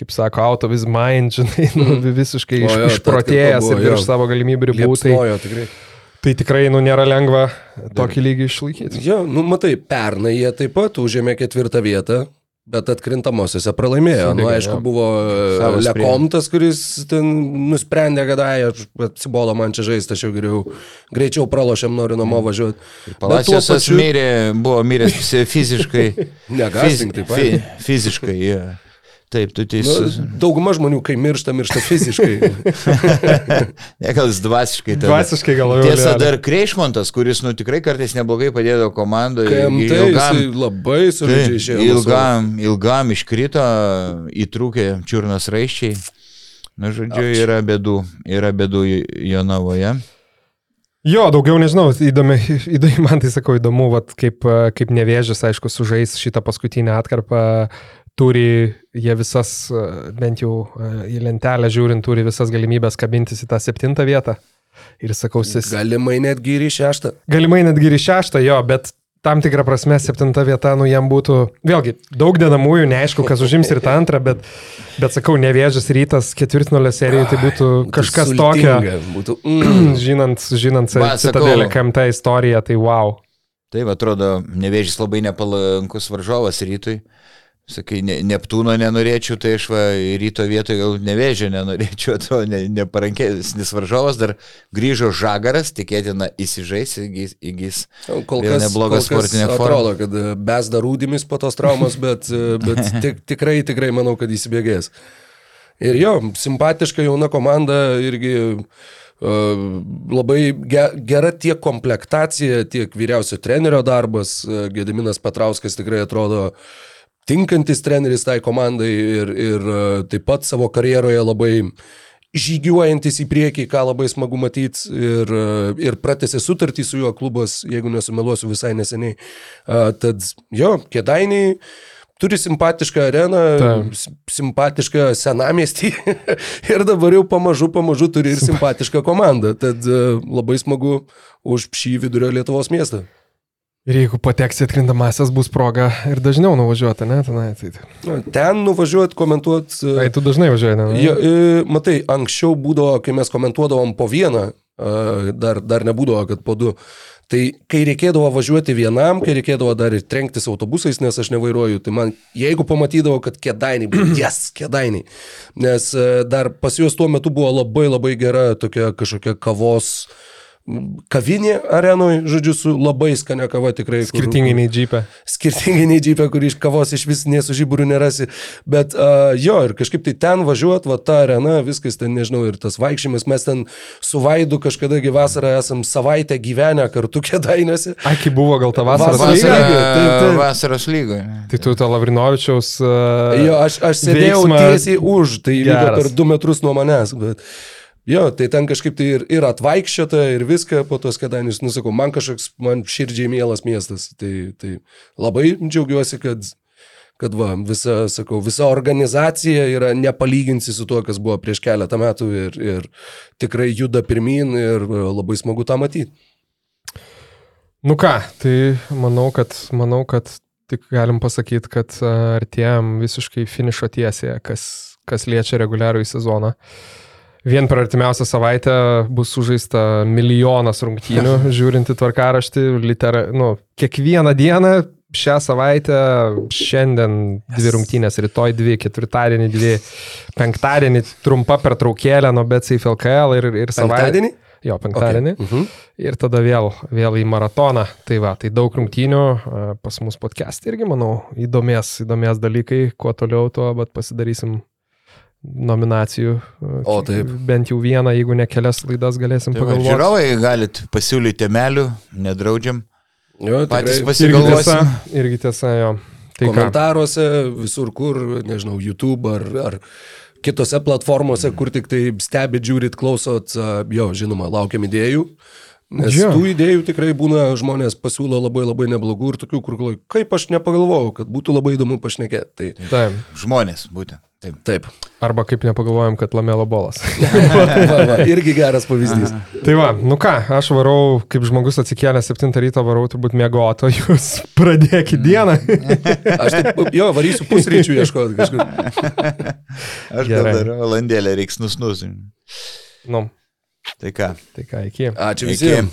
kaip sako, out of his mind, žinai, nu, visiškai O iš, jo, išprotėjęs buvo, ir virš savo galimybių ribų. Tai. Tai tikrai, nu, nėra lengva tokį lygį išlaikyti. Jo, nu matai, pernai jie taip pat užėmė ketvirtą vietą. Bet atkrintamosiose pralaimėjo. Nu, Sudegė, aišku, jo. buvo Savas Lekomtas, kuris ten nusprendė, kad ai, atsibodo man čia žaisti, aš jau geriau, greičiau pralošiam, noriu namo važiuoti. Palacijos pačiu... mirė, buvo miręs fiziškai. Negąsdink taip pat. fi, fiziškai, jie. Taip, tu Nu, teisus. dauguma žmonių, kai miršta, miršta fiziškai. Ne, gal jis dvasiškai. tada. Dvasiškai gal jau. Tiesa, dar Kreišmontas, kuris, nu, tikrai kartais neblogai padėjo komandoje. KMT jisai labai solidžiai išėjo. ilgam, ilgam iškrito, įtrūkė čiurnos raiščiai. Na, žodžiu, yra bėdų, yra bėdų Jonavoje. Jo, daugiau nežinau, įdomi, įdomi man tai sakau, įdomu, vat, kaip, kaip nevėžis, aišku, sužais šitą paskutinę atkarpą, turi jie visas, e, bent jau e, į lentelę žiūrint, turi visas galimybės kabintis į tą septintą vietą. Ir sakau, sis, Galimai netgi ir į šeštą. galimai netgi ir į šeštą, jo, bet tam tikrą prasme septinta vieta, nu jam būtų, vėlgi, daug dedamųjų, neaišku, kas užims ir tą antrą, bet, bet sakau, nevėžis rytas ketvirtnulio serijoje, tai būtų kažkas tokio, Būtų, mm, žinant, žinant citadelę KMT istoriją, tai wow. Taip, atrodo, nevėžys labai nepalankus varžovas rytui. Sakai, ne, Neptūno nenorėčiau, tai aš va, ryto vietoje gal nevėžio nenorėčiau, to ne, neparankesnis varžovas dar grįžo žagaras, tikėtina įsižais, įgys, įgys Kol kas, nebloga kol kas sportinė forma. atrodo, kad e, besda rūdimis po tos traumos, bet, e, bet tik, tikrai, tikrai manau, kad įsibėgės. Ir jo, simpatiška jauna komanda irgi Labai ge- gera tiek komplektacija, tiek vyriausio trenerio darbas. E, Gediminas Petrauskas tikrai atrodo tinkantis treneris tai komandai ir, ir e, taip pat savo karjeroje labai žygiuojantis į priekį, ką labai smagu matyti ir, e, ir pratęsė sutartį su juo klubas, jeigu nesumeluosiu visai neseniai. A, Tad jo, kėdainiai turi simpatišką areną, s- simpatišką senamiestį ir dabar jau pamažu, pamažu turi ir simpatišką komandą. Tad e, labai smagu už šį vidurio Lietuvos miestą. Ir jeigu pateksi atkrintamasis, bus proga ir dažniau nuvažiuoti, ne? Tenai, tai, Na, Ten nuvažiuoti, komentuoti. tai tu dažnai važiuoji, ne? Ja, e, matai, anksčiau būdavo, kai mes komentuodavom po vieną, e, dar, dar nebūdavo, kad po du. Tai kai reikėdavo važiuoti vienam, kai reikėdavo dar ir trenktis autobusais, nes aš nevairuoju, tai man, jeigu pamatydavau, kad kėdainiai, jes, yes, kėdainiai, nes e, dar pas juos tuo metu buvo labai labai gera tokia kažkokia kavos m, kavinė arenoje, žodžiu, su labai skania kava tikrai. kur- Skirtingai nei džipė. skirtingai nei džipė, kur iš kavos iš vis nesu žiburių nerasi. Bet uh, jo, ir kažkaip tai ten važiuot, va ta arena, viskas ten, nežinau, ir tas vaikščiojimas, mes ten su Vaidu kažkada gi vasarą esam savaitę gyvenę kartu kėdainėse. Ai, kai buvo gal ta vasaros Vasara- lyga. lyga, taip, taip. Vasaros lygoje. Tai tu to Lavrinovičiaus... Uh, Jo, aš, aš sėdėjau veiksmą- tiesiai už, tai Geras. per du metrus nuo manęs. Bet... Jo, tai ten kažkaip tai ir, ir atvaikščiota, ir viską po tos kėdainius, nusakau, man kažkoks, man širdžiai mielas miestas. Tai, tai labai džiaugiuosi, kad, kad va, visa, sakau, visa organizacija yra nepalyginsi su tuo, kas buvo prieš keletą metų ir, ir tikrai juda pirmin ir e, labai smagu tą matyti. Nu ką, tai manau, kad, manau, kad tik galim pasakyti, kad a, artėjom visiškai finišo tiesėje, kas, kas liečia reguliarų į sezoną. Vien per artimiausią savaitę bus sužaista milijonas rungtynių, žiūrint į tvarkaraštį, litera, nu, kiekvieną dieną šią savaitę, šiandien dvi rungtynės, rytoj dvi, ketvirtadienį dvi, penktadienį trumpa pertraukėlė nuo BCF LKL ir, ir savaitę. Jo, penktadienį. Okay. Mhm. Ir tada vėl, vėl į maratoną. Tai va, tai daug rungtynių pas mus podcast irgi, manau, įdomės, įdomės dalykai. Kuo toliau, tuo, bet pasidarysim nominacijų. O, kiek- taip. Bent jau vieną, jeigu ne kelias laidas galėsim Tai va, pagalvoti. Žiūrovai galit pasiūlyti temelių, nedraudžiam. Jo, Patys tikrai. Irgi tiesa, pasigalvosim. irgi tiesa, jo. Tai ką, komentaruose, visur kur, nežinau, YouTube ar, ar kitose platformose, kur tik tai stebit, žiūrit, klausot, a, jo, žinoma, laukiam idėjų. Nes Jo. tų idėjų tikrai būna, žmonės pasiūlo labai labai neblogų ir tokių, kur galvoju, kaip aš nepagalvojau, kad būtų labai įdomu pašnekėti. Tai taip. Žmonės, būtent. Taip. taip. Arba kaip nepagalvojom, kad lamelo bolas. va, va, irgi geras pavyzdys. tai va, nu ką, aš varau, kaip žmogus atsikėlęs 7 ryto, varau turbūt mėgoto, jūs pradėkit dieną. Aš taip, jo, varysiu pusryčių ieškoti kažkur. Aš gal Gerai. dar valandėlę reiks nusnusim. nu, Tai ką? tai ką, iki. Ačiū visiems.